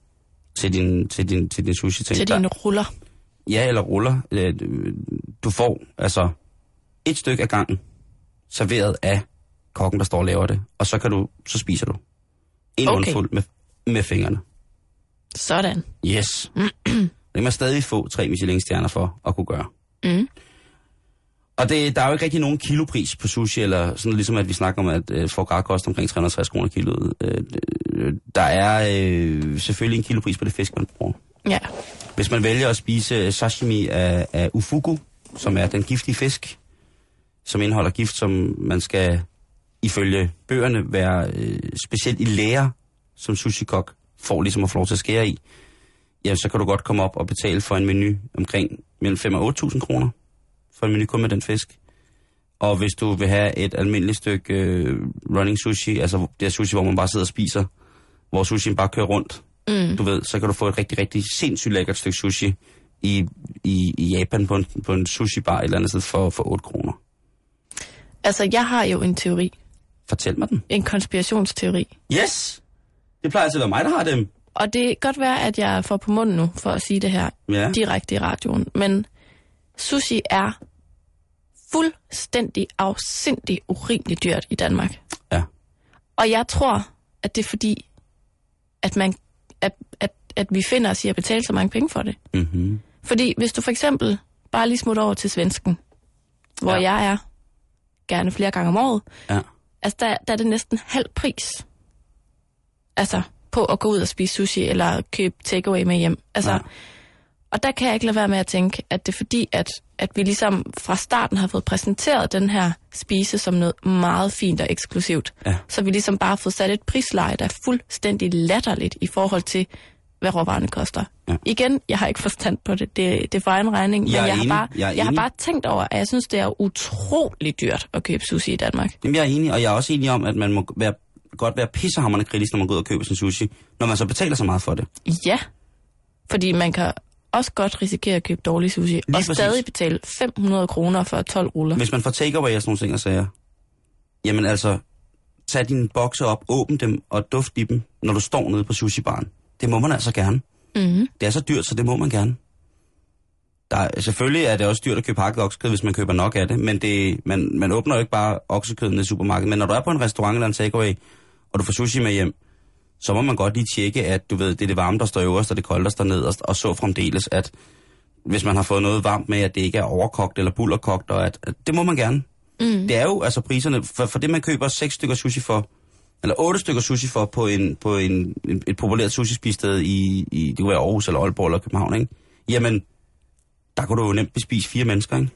til din, til din, til din sushi. Til dine ruller. Ja, eller ruller. Øh, Du får altså et stykke af gangen serveret af kokken, der står og laver det, og så kan du, så spiser du en Okay. mundfuld med, med fingrene. Sådan. Yes. det kan man stadig få tre Michelin-stjerner for at kunne gøre. Mm. Og det, der er jo ikke rigtig nogen kilopris på sushi, eller sådan ligesom at vi snakker om, at øh, foie gras koster omkring 360 kroner kiloet. Øh, øh, der er øh, selvfølgelig en kilopris på det fisk, man bruger. Ja. Hvis man vælger at spise sashimi af, af ufugu, som er den giftige fisk, som indeholder gift, som man skal ifølge bøgerne være øh, specielt i lære, som sushi-kok får ligesom at få lov til at skære i, jamen så kan du godt komme op og betale for en menu omkring mellem 5 og 8.000 kroner for en menu kun med den fisk. Og hvis du vil have et almindeligt stykke øh, running sushi, altså det er sushi, hvor man bare sidder og spiser, hvor sushien bare kører rundt, Mm. du ved, så kan du få et rigtig, rigtig sindssygt lækkert stykke sushi i, i, i Japan på en, på en sushi-bar et eller andet sted for, for 8 kroner. Altså, jeg har jo en teori. Fortæl mig den. En konspirationsteori. Yes! Det plejer altid at være mig, der har dem. Og det kan godt være, at jeg får på munden nu, for at sige det her Ja. direkte i radioen. Men sushi er fuldstændig afsindig urimeligt dyrt i Danmark. Ja. Og jeg tror, at det er fordi, at, man, at, at, at vi finder os i at betale så mange penge for det. Mm-hmm. Fordi hvis du for eksempel bare lige smutter over til svensken, hvor Ja. ja. jeg er gerne flere gange om året, Ja. altså der, der er det næsten halv pris. Altså på at gå ud og spise sushi eller købe takeaway med hjem. Altså, Ja. Og der kan jeg ikke lade være med at tænke, at det er fordi, at, at vi ligesom fra starten har fået præsenteret den her spise som noget meget fint og eksklusivt. Ja. Så vi ligesom bare har fået sat et prisleje, der er fuldstændig latterligt i forhold til, hvad råvarerne koster. Ja. Igen, jeg har ikke forstand på det. Det, det er for egen regning. Jeg men jeg, enig. har bare, Jeg jeg har bare tænkt over, at jeg synes, det er utrolig dyrt at købe sushi i Danmark. Jamen, jeg er enig, og jeg er også enig om, at man må være, godt være pissehammerende kritisk, når man går ud og køber sin sushi, når man så betaler så meget for det. Ja, fordi man kan også godt risikere at købe dårlig sushi, Lige og præcis. stadig betale 500 kroner for 12 ruller. Hvis man får takeaway og sådan nogle ting og sager, jamen altså, tag dine bokse op, åbn dem og duft i dem, når du står nede på sushi-baren. Det må man altså gerne. Mm-hmm. Det er så dyrt, så det må man gerne. Der er, selvfølgelig er det også dyrt at købe hakket oksekød, hvis man køber nok af det, men det, man, man åbner jo ikke bare oksekøden i supermarkedet. Men når du er på en restaurant eller en takeaway, og du får sushi med hjem, så må man godt lige tjekke, at du ved, det er det varme, der står øverst, og det kolde, der står nederst, og så fremdeles, at hvis man har fået noget varmt med, at det ikke er overkogt eller bullerkogt, og at, at det må man gerne. Mm. Det er jo altså priserne, for, for det man køber seks stykker sushi for, eller otte stykker sushi for på, en, på en, en, et populært sushi-spisted i, i, det kunne være Aarhus eller Aalborg eller København, ikke? Jamen, der kunne du jo nemt bespise fire mennesker, ikke?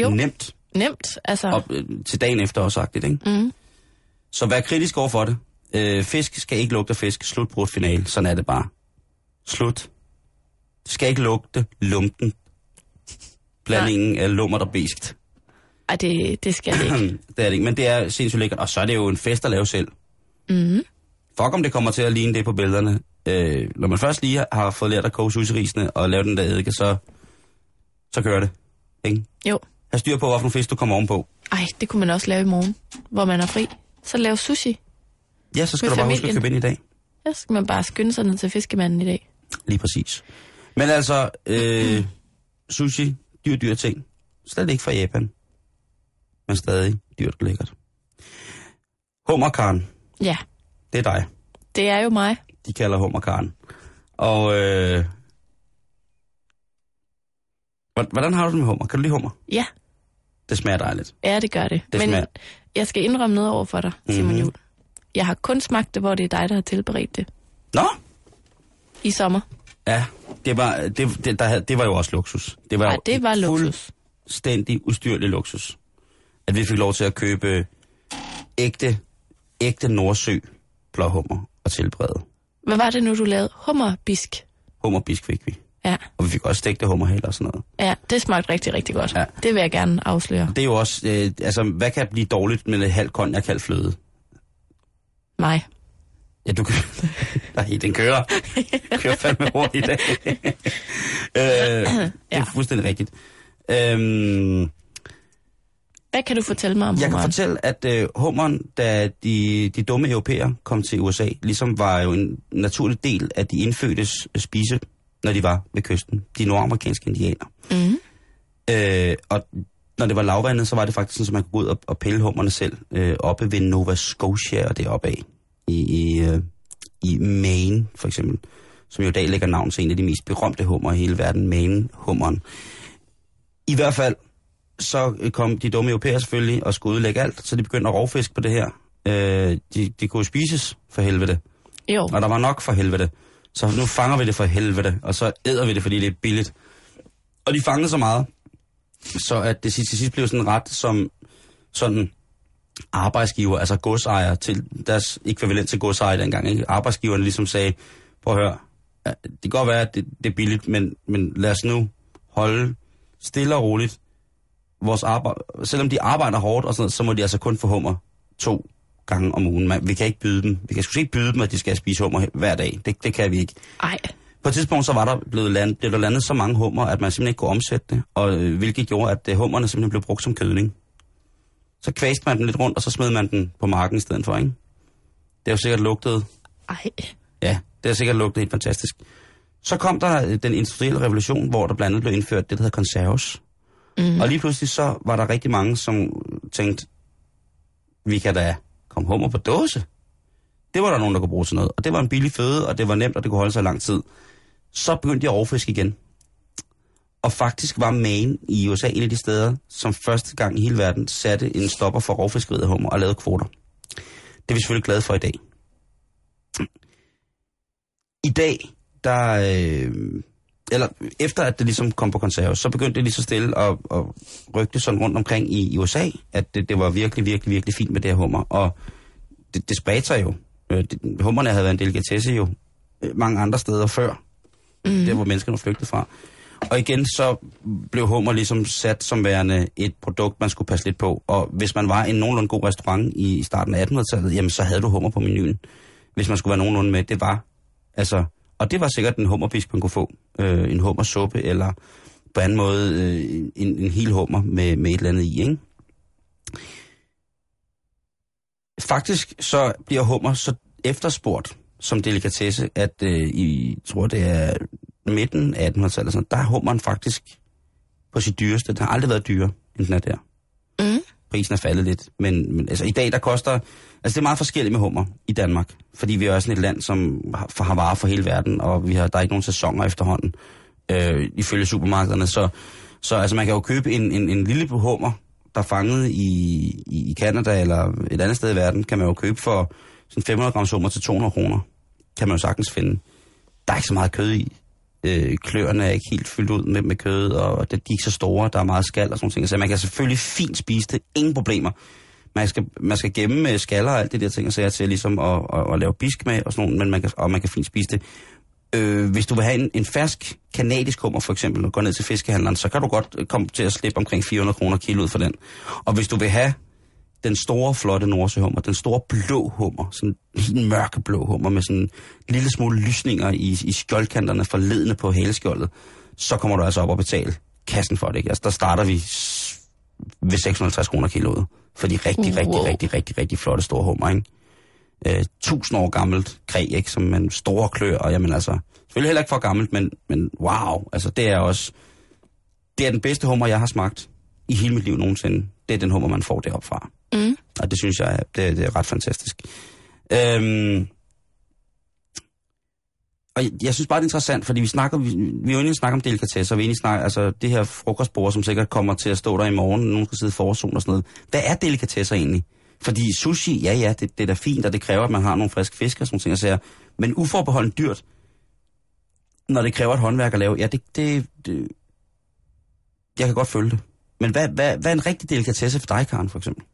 Jo, Nemt. nemt. Altså, Og øh, til dagen efter også sagt det, ikke? mm. Så vær kritisk over for det. Øh, fisk skal ikke lugte af fisk. Slut på finale. Sådan er det bare. Slut. Det skal ikke lugte lumpen. Blandingen af lummert og biskt. Ej, det, det skal det ikke. det er det ikke, men det er sindssygt lækkert. Og så er det jo en fest at lave selv. Mm. Fuck om det kommer til at ligne det på billederne. Øh, når man først lige har fået lært at koge sushi og lave den der eddike, så, så kører det. Ikke? Jo. Har styr på, hvilken fisk du kommer ovenpå. Ej, det kunne man også lave i morgen, hvor man er fri. Så lave sushi. Ja, så skal du bare huske at familien. købe ind i dag. Så skal man bare skynde sig ned til fiskemanden i dag. Lige præcis. Men altså, øh, sushi, dyr, dyr ting. Slet ikke fra Japan. Men stadig dyrt og lækkert. Hummerkarn, Ja, det er dig. det er jo mig. De kalder hummerkarn. Og øh, hvor- hvordan har du det med hummer? Kan du lide hummer? Ja, Det smager dejligt. ja det gør det. Det Men smager- jeg skal indrømme noget over for dig, Simon Mhm. mm-hmm. Juhl. Jeg har kun smagt det, hvor det er dig, der har tilberedt det Nå, i sommer. ja, det var, det, det, der, det var jo også luksus. Det var, jo det var luksus. fuldstændig ustyrlig luksus. At vi fik lov til at købe ægte, ægte Nordsø blåhummer og tilberede. Hvad var det nu, du lavede? Hummerbisk. Hummerbisk fik vi. Ja, Og vi fik også stegte hummerhaler og sådan noget. ja, det smagte rigtig, rigtig godt. Ja. Det vil jeg gerne afsløre. Det er jo også, øh, altså, hvad kan blive dårligt med et halvt konjak, halvt fløde? Mig. Ja, du kan... Nej, den kører. Den kører fandme hurtigt i dag. øh, det er fuldstændig rigtigt. Øhm, Hvad kan du fortælle mig om jeg kan fortælle, at øh, hummeren, da de, de dumme europæer kom til USA, ligesom var jo en naturlig del af de indfødtes øh, spise, når de var ved kysten. De nordamerikanske indianer. Mm. Øh, og når det var lavvandet, så var det faktisk sådan, at man kunne gå ud og, og pille hummerne selv øh, oppe ved Nova Scotia og deroppe af. I, i, øh, I Maine, for eksempel. Som jo i dag lægger navn til en af de mest berømte hummer i hele verden, Maine-hummeren. I hvert fald, så øh, kom de dumme europæer selvfølgelig og skulle udlægge alt, så de begyndte at rovfiske på det her. Øh, de, de kunne spises for helvede. Jo, Og der var nok for helvede. Så nu fanger vi det for helvede, og så æder vi det, fordi det er billigt. Og de fangede så meget, så at det til sidst blev sådan en ret som sådan arbejdsgiver, altså godsejer til deres ekvivalent til godsejer dengang. Ikke? Arbejdsgiverne ligesom sagde, prøv at høre, ja, det kan godt være, at det, det er billigt, men, men lad os nu holde stille og roligt vores arbejde. Selvom de arbejder hårdt og sådan noget, så må de altså kun få hummer to gange om ugen. Man, vi kan ikke byde dem. Vi kan sgu ikke byde dem, at de skal spise hummer hver dag. Det, det kan vi ikke. ej. På et tidspunkt så var der blevet, land, blev der landet så mange hummer, at man simpelthen ikke kunne omsætte det, og øh, hvilket gjorde, at øh, hummerne simpelthen blev brugt som kødning. Så kvæste man den lidt rundt, og så smed man den på marken i stedet for, ikke? Det har jo sikkert lugtet, Ej. ja, det har sikkert lugtet helt fantastisk. Så kom der øh, den industrielle revolution, hvor der blandt andet blev indført det, der hedder konserves. Mm. Og lige pludselig så var der rigtig mange, som tænkte, vi kan da komme hummer på dåse. Det var der nogen, der kunne bruge til noget. Og det var en billig føde, og det var nemt, og det kunne holde sig lang tid. Så begyndte jeg at overfiske igen. Og faktisk var Maine i USA en af de steder, som første gang i hele verden satte en stopper for rovfiskeriet af hummer og lavede kvoter. Det er vi selvfølgelig glade for i dag. I dag, der, øh, eller efter at det ligesom kom på konserve, så begyndte det lige så stille at, at rygte sådan rundt omkring i, i USA, at det, det var virkelig, virkelig, virkelig fint med det her hummer. Og det, det spredte sig jo. Øh, det, hummerne havde været en delikatesse jo øh, mange andre steder før. Mm. Der, hvor menneskerne var flygtet fra. Og igen, så blev hummer ligesom sat som værende et produkt, man skulle passe lidt på. Og hvis man var i en nogenlunde god restaurant i starten af 1800-tallet, jamen så havde du hummer på menuen. Hvis man skulle være nogenlunde med, det var altså... Og det var sikkert en hummerbisk, man kunne få. Øh, en hummersuppe, eller på anden måde øh, en, en hel hummer med, med et eller andet i, ikke? Faktisk så bliver hummer så efterspurgt som delikatesse, at øh, i, tror det er midten af 1800-tallet, sådan, der er hummeren faktisk på sit dyreste. Den har aldrig været dyrere, end den er der. Mm. Prisen er faldet lidt, men, men altså, i dag der koster... Altså det er meget forskelligt med hummer i Danmark, fordi vi er også et land, som har, har varer for hele verden, og vi har, der er ikke nogen sæsoner efterhånden, øh, ifølge supermarkederne. Så, så altså, man kan jo købe en, en, en lille hummer, der er fanget i, i, i Canada eller et andet sted i verden, kan man jo købe for sådan 500 gram hummer til 200 kroner. Kan man jo sagtens finde. Der er ikke så meget kød i øh, kløerne er ikke helt fyldt ud med, med kød, og det, de er ikke så store, der er meget skal og sådan ting. Så man kan selvfølgelig fint spise det, ingen problemer. Man skal, man skal gemme skaller og alt det der ting, så jeg til ligesom at, at, at lave bisk med og sådan noget, men man kan, og man kan fint spise det. Øh, hvis du vil have en, en fersk kanadisk hummer for eksempel, og går ned til fiskehandleren, så kan du godt komme til at slippe omkring 400 kroner kilo ud for den. Og hvis du vil have den store, flotte nordsøhummer, den store blå hummer, sådan en mørkeblå hummer med sådan en lille smule lysninger i, i skjoldkanterne forledende på haleskjoldet, så kommer du altså op og betale kassen for det. Ikke? Altså, der starter vi ved 650 kroner kiloet for de rigtig, wow. rigtig, rigtig, rigtig, rigtig flotte store hummer, ikke? Øh, tusind år gammelt kræg, ikke? Som man store klør, og jamen altså, selvfølgelig heller ikke for gammelt, men, men wow, altså det er også, det er den bedste hummer, jeg har smagt i hele mit liv nogensinde. Det er den hummer, man får deroppe fra. Mm. Og det synes jeg, det, det er ret fantastisk. Øhm, og jeg, jeg synes bare, det er interessant, fordi vi snakker, vi, vi jo inde om delikatesser, vi egentlig snakker, altså det her frokostbord, som sikkert kommer til at stå der i morgen, nogen skal sidde i forårsolen og sådan noget. Hvad er delikatesser egentlig? Fordi sushi, ja ja, det, det er da fint, og det kræver, at man har nogle friske fisk og sådan ting, siger, men uforbeholdent dyrt, når det kræver et håndværk at lave, ja, det, det, det jeg kan godt følge det. Men hvad, hvad, hvad er en rigtig delikatesse for dig, Karen, for eksempel?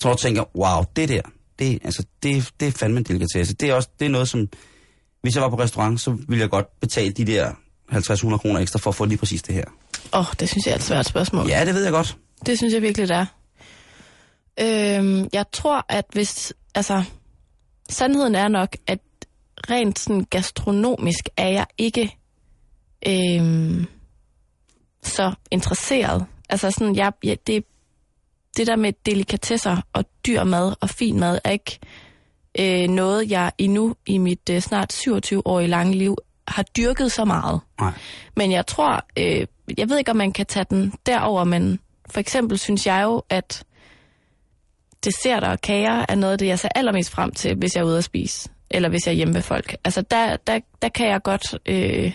Så du tænker, wow, det der, det, altså, det, det er fandme en delikatesse. Det er, også, det er noget, som, hvis jeg var på restaurant, så ville jeg godt betale de der 50-100 kroner ekstra for at få lige præcis det her. Åh, oh, det synes jeg er et svært spørgsmål. Ja, det ved jeg godt. Det synes jeg virkelig, det er. Øhm, jeg tror, at hvis... Altså, sandheden er nok, at rent sådan gastronomisk er jeg ikke øhm, så interesseret. Altså sådan, jeg, ja, det, det der med delikatesser og dyr mad og fin mad er ikke øh, noget, jeg endnu i mit øh, snart 27-årige lange liv har dyrket så meget. Nej. Men jeg tror, øh, jeg ved ikke, om man kan tage den derover, men for eksempel synes jeg jo, at desserter og kager er noget af det, jeg ser allermest frem til, hvis jeg er ude at spise, eller hvis jeg er hjemme ved folk. Altså, der, der, der kan jeg godt øh,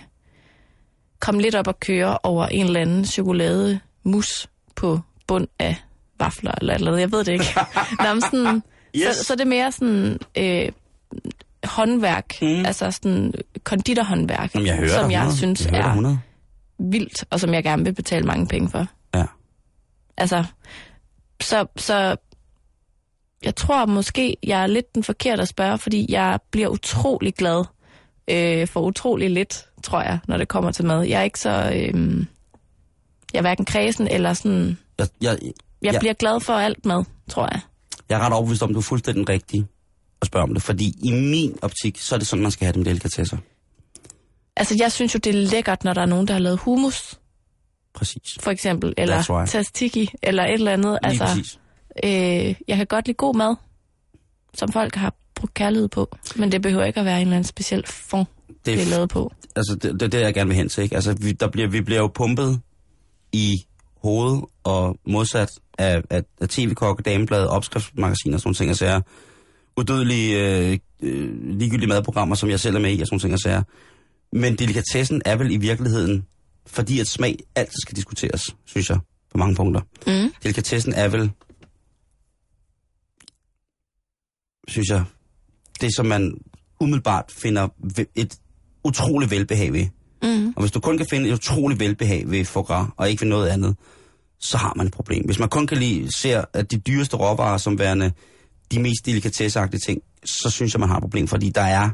komme lidt op og køre over en eller anden chokolade mus på bund af vafler eller eller andet. Jeg ved det ikke. Nå, men sådan, Yes. så, så det er mere sådan øh, håndværk, mm. altså sådan konditorhåndværk, Jamen, jeg hører som jeg 100. synes jeg er 100. vildt, og som jeg gerne vil betale mange penge for. Ja. Altså, så, så jeg tror måske, jeg er lidt den forkerte at spørge, fordi jeg bliver utrolig glad øh, for utrolig lidt, tror jeg, når det kommer til mad. Jeg er ikke så... Øh, jeg er hverken kredsen eller sådan... Jeg, jeg, Jeg Ja. bliver glad for alt mad, tror jeg. jeg er ret overbevist om, du er fuldstændig rigtig at spørge om det, fordi i min optik, så er det sådan, man skal have det med delikatesser. Altså, jeg synes jo, det er lækkert, når der er nogen, der har lavet hummus, Præcis. for eksempel, eller right. tzatziki, eller et eller andet. Lige altså, præcis. øh, jeg kan godt lide god mad, som folk har brugt kærlighed på, men det behøver ikke at være en eller anden speciel fond, det Det er er, lavet på. altså, det, det er det, jeg gerne vil hen til. Ikke? Altså, vi, der bliver, vi bliver jo pumpet i hovedet og modsat af, af, af tv-kokke, dameblade, opskriftsmagasiner og sådan ting og sager. Udødelige, øh, øh, ligegyldige madprogrammer, som jeg selv er med i og sådan ting og sager. Men delikatessen er vel i virkeligheden, fordi at smag altid skal diskuteres, synes jeg, på mange punkter. Mm. Delikatessen er vel, synes jeg, det som man umiddelbart finder et utroligt velbehag ved. Mm. Og hvis du kun kan finde et utroligt velbehag ved foie gras, og ikke ved noget andet, så har man et problem. Hvis man kun kan lide, ser at de dyreste råvarer som værende de mest delikatesseagtige ting, så synes jeg, man har et problem, fordi der er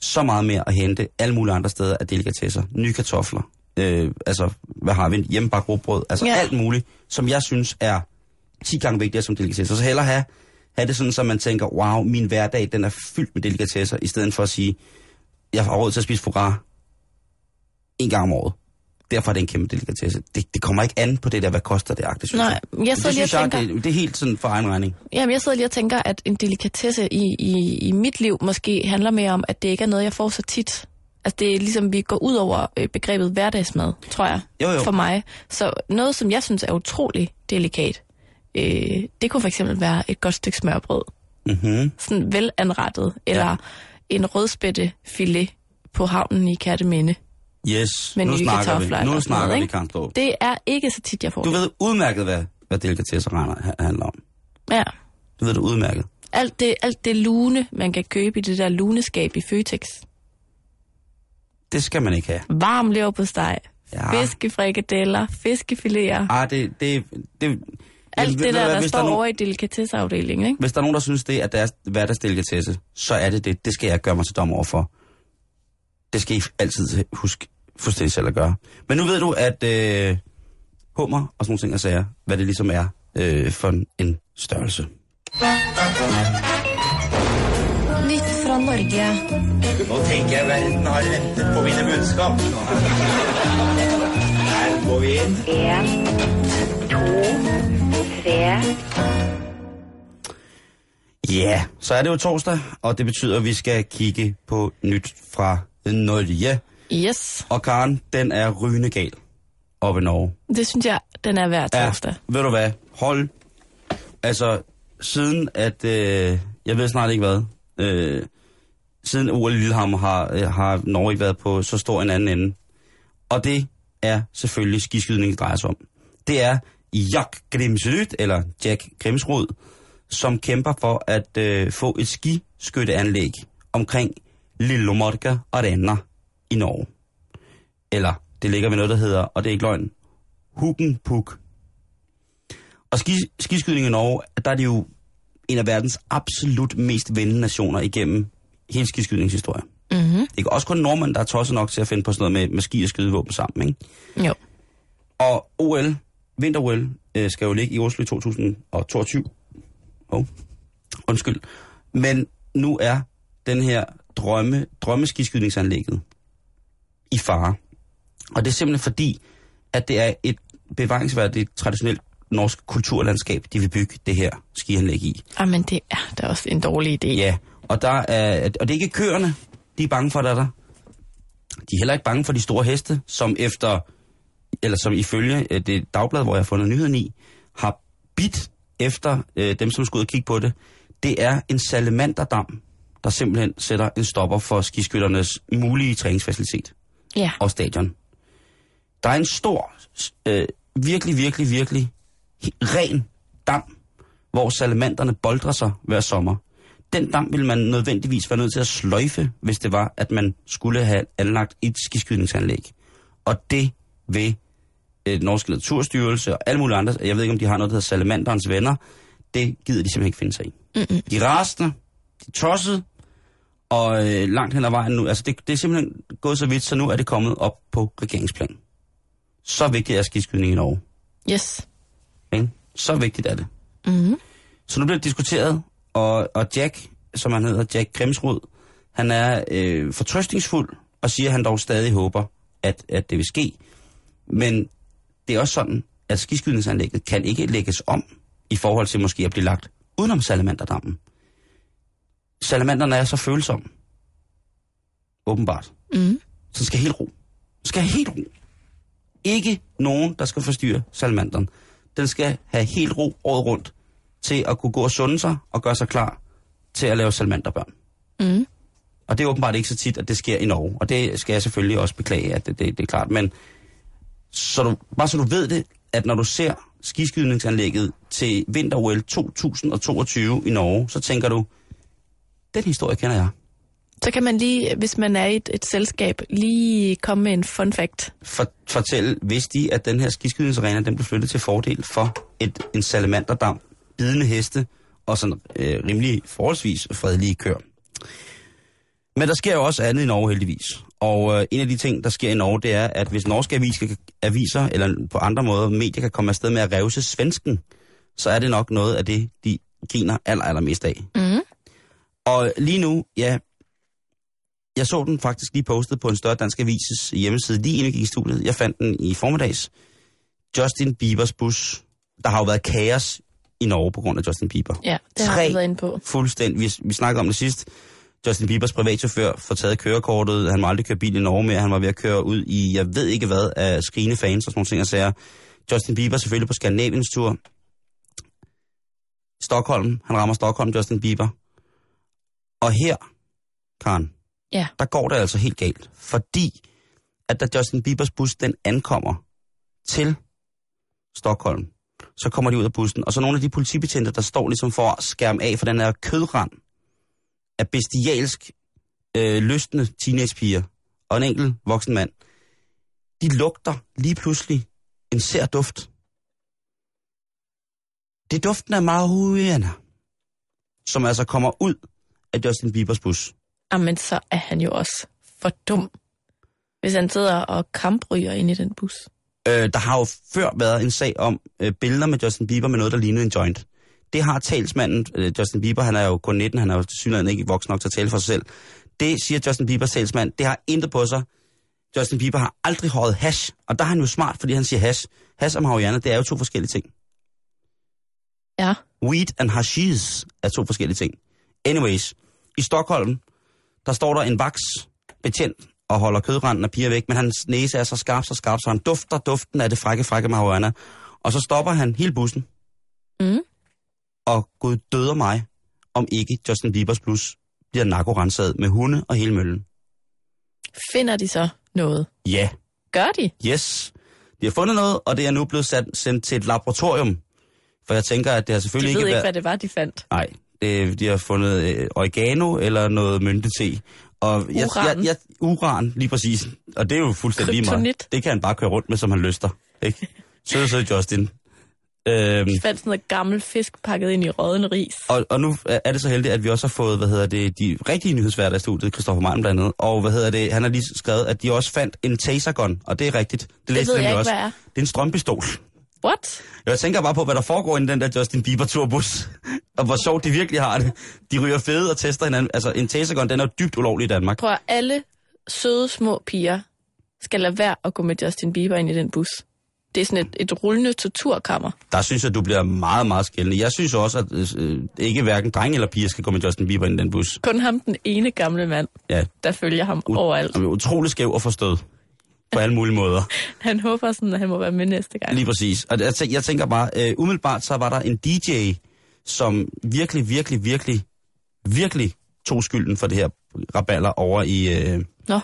så meget mere at hente alle mulige andre steder af delikatesser. Nye kartofler, øh, altså, hvad har vi, hjemmebagt råbrød, altså Ja. alt muligt, som jeg synes er 10 gange vigtigere som delikatesser. Så hellere have, have det sådan, så man tænker, wow, min hverdag, den er fyldt med delikatesser, i stedet for at sige, jeg har råd til at spise foie en gang om året. Derfor er det en kæmpe delikatesse. Det, det kommer ikke an på det der, hvad koster det agtigt, synes Nej, jeg. jeg det sidder lige og jeg, tænker- det, det er helt sådan for egen regning. Jamen, jeg sidder lige og tænker, at en delikatesse i, i, i mit liv måske handler mere om, at det ikke er noget, jeg får så tit. Altså, det er ligesom, vi går ud over øh, begrebet hverdagsmad, tror jeg, Jo, jo. for mig. Så noget, som jeg synes er utrolig delikat, øh, det kunne for eksempel være et godt stykke smørbrød. Mm-hmm. Sådan velanrettet. Eller Ja. en rødspættefilet på havnen i Kærteminde. Yes, Med nu nye snakker vi. Nu sådan noget, snakker vi? Karlsdorp. Det er ikke så tit, jeg får Du det. ved udmærket, hvad, hvad delikatesser handler om. Ja. Du ved det udmærket. Alt det, alt det lune, man kan købe i det der luneskab i Føtex. Det skal man ikke have. Varm lever på steg. Ja. Fiskefrikadeller, fiskefiléer. Ah, det, det, det, Alt det du der, der hvis står er nogen- over i delikatesseafdelingen, ikke? Hvis der er nogen, der synes, det er deres hverdagsdelikatesse, så er det det. Det skal jeg gøre mig til dommer over for. Det skal I altid huske fuldstændig selv at gøre. Men nu ved du, at øh, hummer og sådan nogle ting og sager, hvad det ligesom er øh, for en, en størrelse. Nyt fra Norge. Nå tenker jeg verden har ventet på mine budskap. Her går vi inn. En, to, tre. Ja, så er det jo torsdag, og det betyder, at vi skal kigge på nyt fra Norge. Yes, Og Karen, den er rygende gal oppe i Norge. det synes jeg, den er hver torsdag. ved du hvad? Hold. Altså, siden at, øh, jeg ved snart ikke hvad, øh, siden OL i Lillehammer har, øh, har Norge ikke været på så stor en anden ende. Og det er selvfølgelig skiskydning, det drejer sig om. Det er Jack Grimsrud, eller Jack Grimsrud, som kæmper for at øh, få et skiskytteanlæg omkring Lillemorka Arena i Norge. Eller, det ligger ved noget, der hedder, og det er ikke løgn, Hugenpuk. Og ski, skiskydning i Norge, der er det jo en af verdens absolut mest vendende nationer igennem hele skiskydningshistorien. Mm-hmm. Ikke? Også kun nordmænd, der er tosset nok til at finde på sådan noget med, med ski og skydevåben sammen. Ikke? Jo. Og OL, vinter-OL, øh, skal jo ligge i Oslo i 2022. Oh. Undskyld. Men nu er den her drømme, drømmeskiskydningsanlægget i fare. Og det er simpelthen fordi, at det er et bevaringsværdigt traditionelt norsk kulturlandskab, de vil bygge det her skianlæg i. Jamen, det er da også en dårlig idé. Ja, og, der er, og det er ikke køerne, de er bange for, der er der. De er heller ikke bange for de store heste, som efter, eller som ifølge øh, det dagblad, hvor jeg har fundet nyheden i, har bidt efter øh, dem, som skulle ud og kigge på det. Det er en salamanderdam, der simpelthen sætter en stopper for skiskytternes mulige træningsfacilitet Ja. og stadion. Der er en stor, øh, virkelig, virkelig, virkelig ren dam, hvor salamanderne boldrer sig hver sommer. Den dam vil man nødvendigvis være nødt til at sløjfe, hvis det var, at man skulle have anlagt et skiskydningsanlæg. Og det vil øh, Norske Naturstyrelse og alle mulige andre, jeg ved ikke, om de har noget, der hedder salamanderens venner, det gider de simpelthen ikke finde sig i. Mm-mm. De rasende, de tossede, og øh, langt hen ad vejen nu, altså det, det er simpelthen gået så vidt, så nu er det kommet op på regeringsplan. Så vigtigt er skiskydning i Norge. Yes. Ikke? Så vigtigt er det. Mm-hmm. Så nu bliver det diskuteret, og, og Jack, som han hedder, Jack Grimsrud, han er øh, fortrøstningsfuld og siger, at han dog stadig håber, at, at det vil ske. Men det er også sådan, at skiskydningsanlægget kan ikke lægges om i forhold til måske at blive lagt udenom salamanderdammen. Salamanderne er så følsomme. Åbenbart. Mm. Så skal helt ro. Skal helt ro. Ikke nogen, der skal forstyrre salamanderen. Den skal have helt ro året rundt til at kunne gå og sunde sig og gøre sig klar til at lave salamanderbørn. Mm. Og det er åbenbart ikke så tit, at det sker i Norge. Og det skal jeg selvfølgelig også beklage, at det, det, det er klart. Men så du, bare så du ved det, at når du ser skiskydningsanlægget til vinter-OL 2022 i Norge, så tænker du, den historie kender jeg. Så kan man lige, hvis man er i et, et selskab, lige komme med en fun fact. For, fortæl, vidste de, at den her skiskydningsarena, den blev flyttet til fordel for et, en salamanderdam, bidende heste og sådan øh, rimelig forholdsvis fredelige køer. Men der sker jo også andet i Norge heldigvis. Og øh, en af de ting, der sker i Norge, det er, at hvis norske aviser, aviser eller på andre måder medier kan komme afsted med at revse svensken, så er det nok noget af det, de griner aller, allermest af. Mm. Og lige nu, ja, jeg så den faktisk lige postet på en større dansk avises hjemmeside, lige inden jeg gik i studiet. Jeg fandt den i formiddags. Justin Biebers bus. Der har jo været kaos i Norge på grund af Justin Bieber. Ja, det har Tre været inde på. Fuldstændig. Vi, vi snakkede om det sidst. Justin Biebers privatchauffør får taget kørekortet. Han må aldrig køre bil i Norge mere. Han var ved at køre ud i, jeg ved ikke hvad, af skrigende fans og sådan nogle ting og sager. Justin Bieber selvfølgelig på Skandinaviens tur. Stockholm. Han rammer Stockholm, Justin Bieber. Og her, Karen, Ja. der går det altså helt galt. Fordi, at da Justin Biebers bus, den ankommer til Stockholm, så kommer de ud af bussen, og så nogle af de politibetjente, der står ligesom for at skærme af for den her kødrand af bestialsk øh, lystende teenagepiger og en enkelt voksen mand, de lugter lige pludselig en sær duft. Det er duften af marihuana, som altså kommer ud af Justin Biebers bus. Jamen, så er han jo også for dum, hvis han sidder og kampryger ind i den bus. Øh, der har jo før været en sag om øh, billeder med Justin Bieber med noget, der lignede en joint. Det har talsmanden, øh, Justin Bieber, han er jo kun 19, han er jo synligheden ikke voksen nok til at tale for sig selv. Det siger Justin Biebers talsmand, det har intet på sig. Justin Bieber har aldrig håret hash, og der er han jo smart, fordi han siger hash. Hash og marihuana, det er jo to forskellige ting. Ja. Weed and hashish er to forskellige ting. Anyways, i Stockholm, der står der en vaks betjent og holder kødranden af piger væk, men hans næse er så skarp, så skarp, så han dufter duften af det frække, frække marihuana. Og så stopper han hele bussen. Mm. Og Gud døder mig, om ikke Justin Biebers plus bliver narkorenset med hunde og hele møllen. Finder de så noget? Ja, Gør de? yes. De har fundet noget, og det er nu blevet sat, sendt til et laboratorium. For jeg tænker, at det har De selvfølgelig ved ikke ikke, været... hvad det var, de fandt. Nej, det, de har fundet øh, oregano eller noget myntete. Og jeg, Uran. Jeg, jeg, uran, lige præcis. Og det er jo fuldstændig lige meget. Det kan han bare køre rundt med, som han lyster. Ikke? Søde, søde Justin. Øhm, De fandt sådan noget gammel fisk pakket ind i rådden ris. og, og nu er det så heldigt, at vi også har fået, hvad hedder det, de rigtige nyhedsværter i studiet, Christoffer Martin blandt andet. Og hvad hedder det, han har lige skrevet, at de også fandt en tasergun, og det er rigtigt. Det, læste ved jeg også. hvad er. Det er en strømpistol. What? Jeg tænker bare på, hvad der foregår i den der Justin Bieber-turbus. og hvor sjovt de virkelig har det. De ryger fede og tester hinanden. Altså, en tasergun, den er jo dybt ulovlig i Danmark. Prøv at alle søde små piger skal lade være at gå med Justin Bieber ind i den bus. Det er sådan et, et rullende torturkammer. Der synes jeg, du bliver meget, meget skældende. Jeg synes også, at øh, ikke hverken dreng eller piger skal gå med Justin Bieber ind i den bus. Kun ham, den ene gamle mand, Ja, der følger ham u- overalt. Han er utrolig skæv og forstået. På alle mulige måder. Han håber sådan, at han må være med næste gang. Lige præcis. Og jeg, tæ- jeg tænker bare, øh, umiddelbart så var der en DJ, som virkelig, virkelig, virkelig, virkelig tog skylden for det her raballer over i, øh, Nå,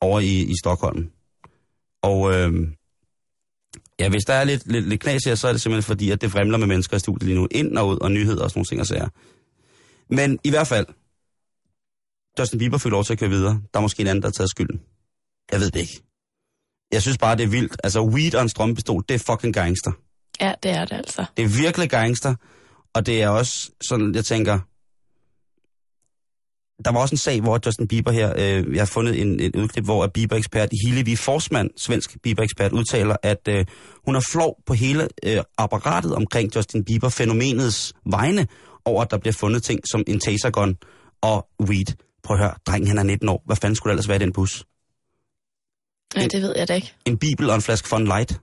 over i, i Stockholm. Og øh, ja, hvis der er lidt, lidt, lidt knas her, så er det simpelthen fordi, at det fremler med mennesker i studiet lige nu. Ind og ud, og nyheder og sådan nogle ting og sager. Men i hvert fald, Justin Bieber fik lov til at køre videre. Der er måske en anden, der har taget skylden. Jeg ved det ikke. Jeg synes bare, det er vildt. Altså, weed og en strømpistol, det er fucking gangster. ja, det er det altså. Det er virkelig gangster, og det er også sådan, jeg tænker... Der var også en sag, hvor Justin Bieber her, øh, jeg har fundet en, et udklip, hvor Bieber-ekspert Hillevi Forsman, svensk Bieber-ekspert, udtaler, at øh, hun er flov på hele øh, apparatet omkring Justin Bieber-fænomenets vegne, over at der bliver fundet ting som en tasergun og weed. Prøv at høre, drengen han er 19 år. Hvad fanden skulle der ellers være i den bus? Ja, det ved jeg da ikke. en bibel og en flaske Fun Light.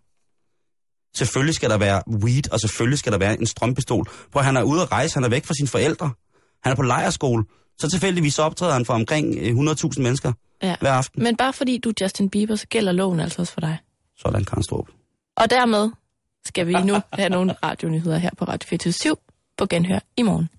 Selvfølgelig skal der være weed, og selvfølgelig skal der være en strømpistol. Prøv, han er ude at rejse, han er væk fra sine forældre. Han er på lejerskole. Så tilfældigvis optræder han for omkring øh, 100.000 mennesker Ja. hver aften. Men bare fordi du er Justin Bieber, så gælder loven altså også for dig. Sådan, Karen Strup. Og dermed skal vi nu have nogle radionyheder her på Radio 24 på genhør i morgen.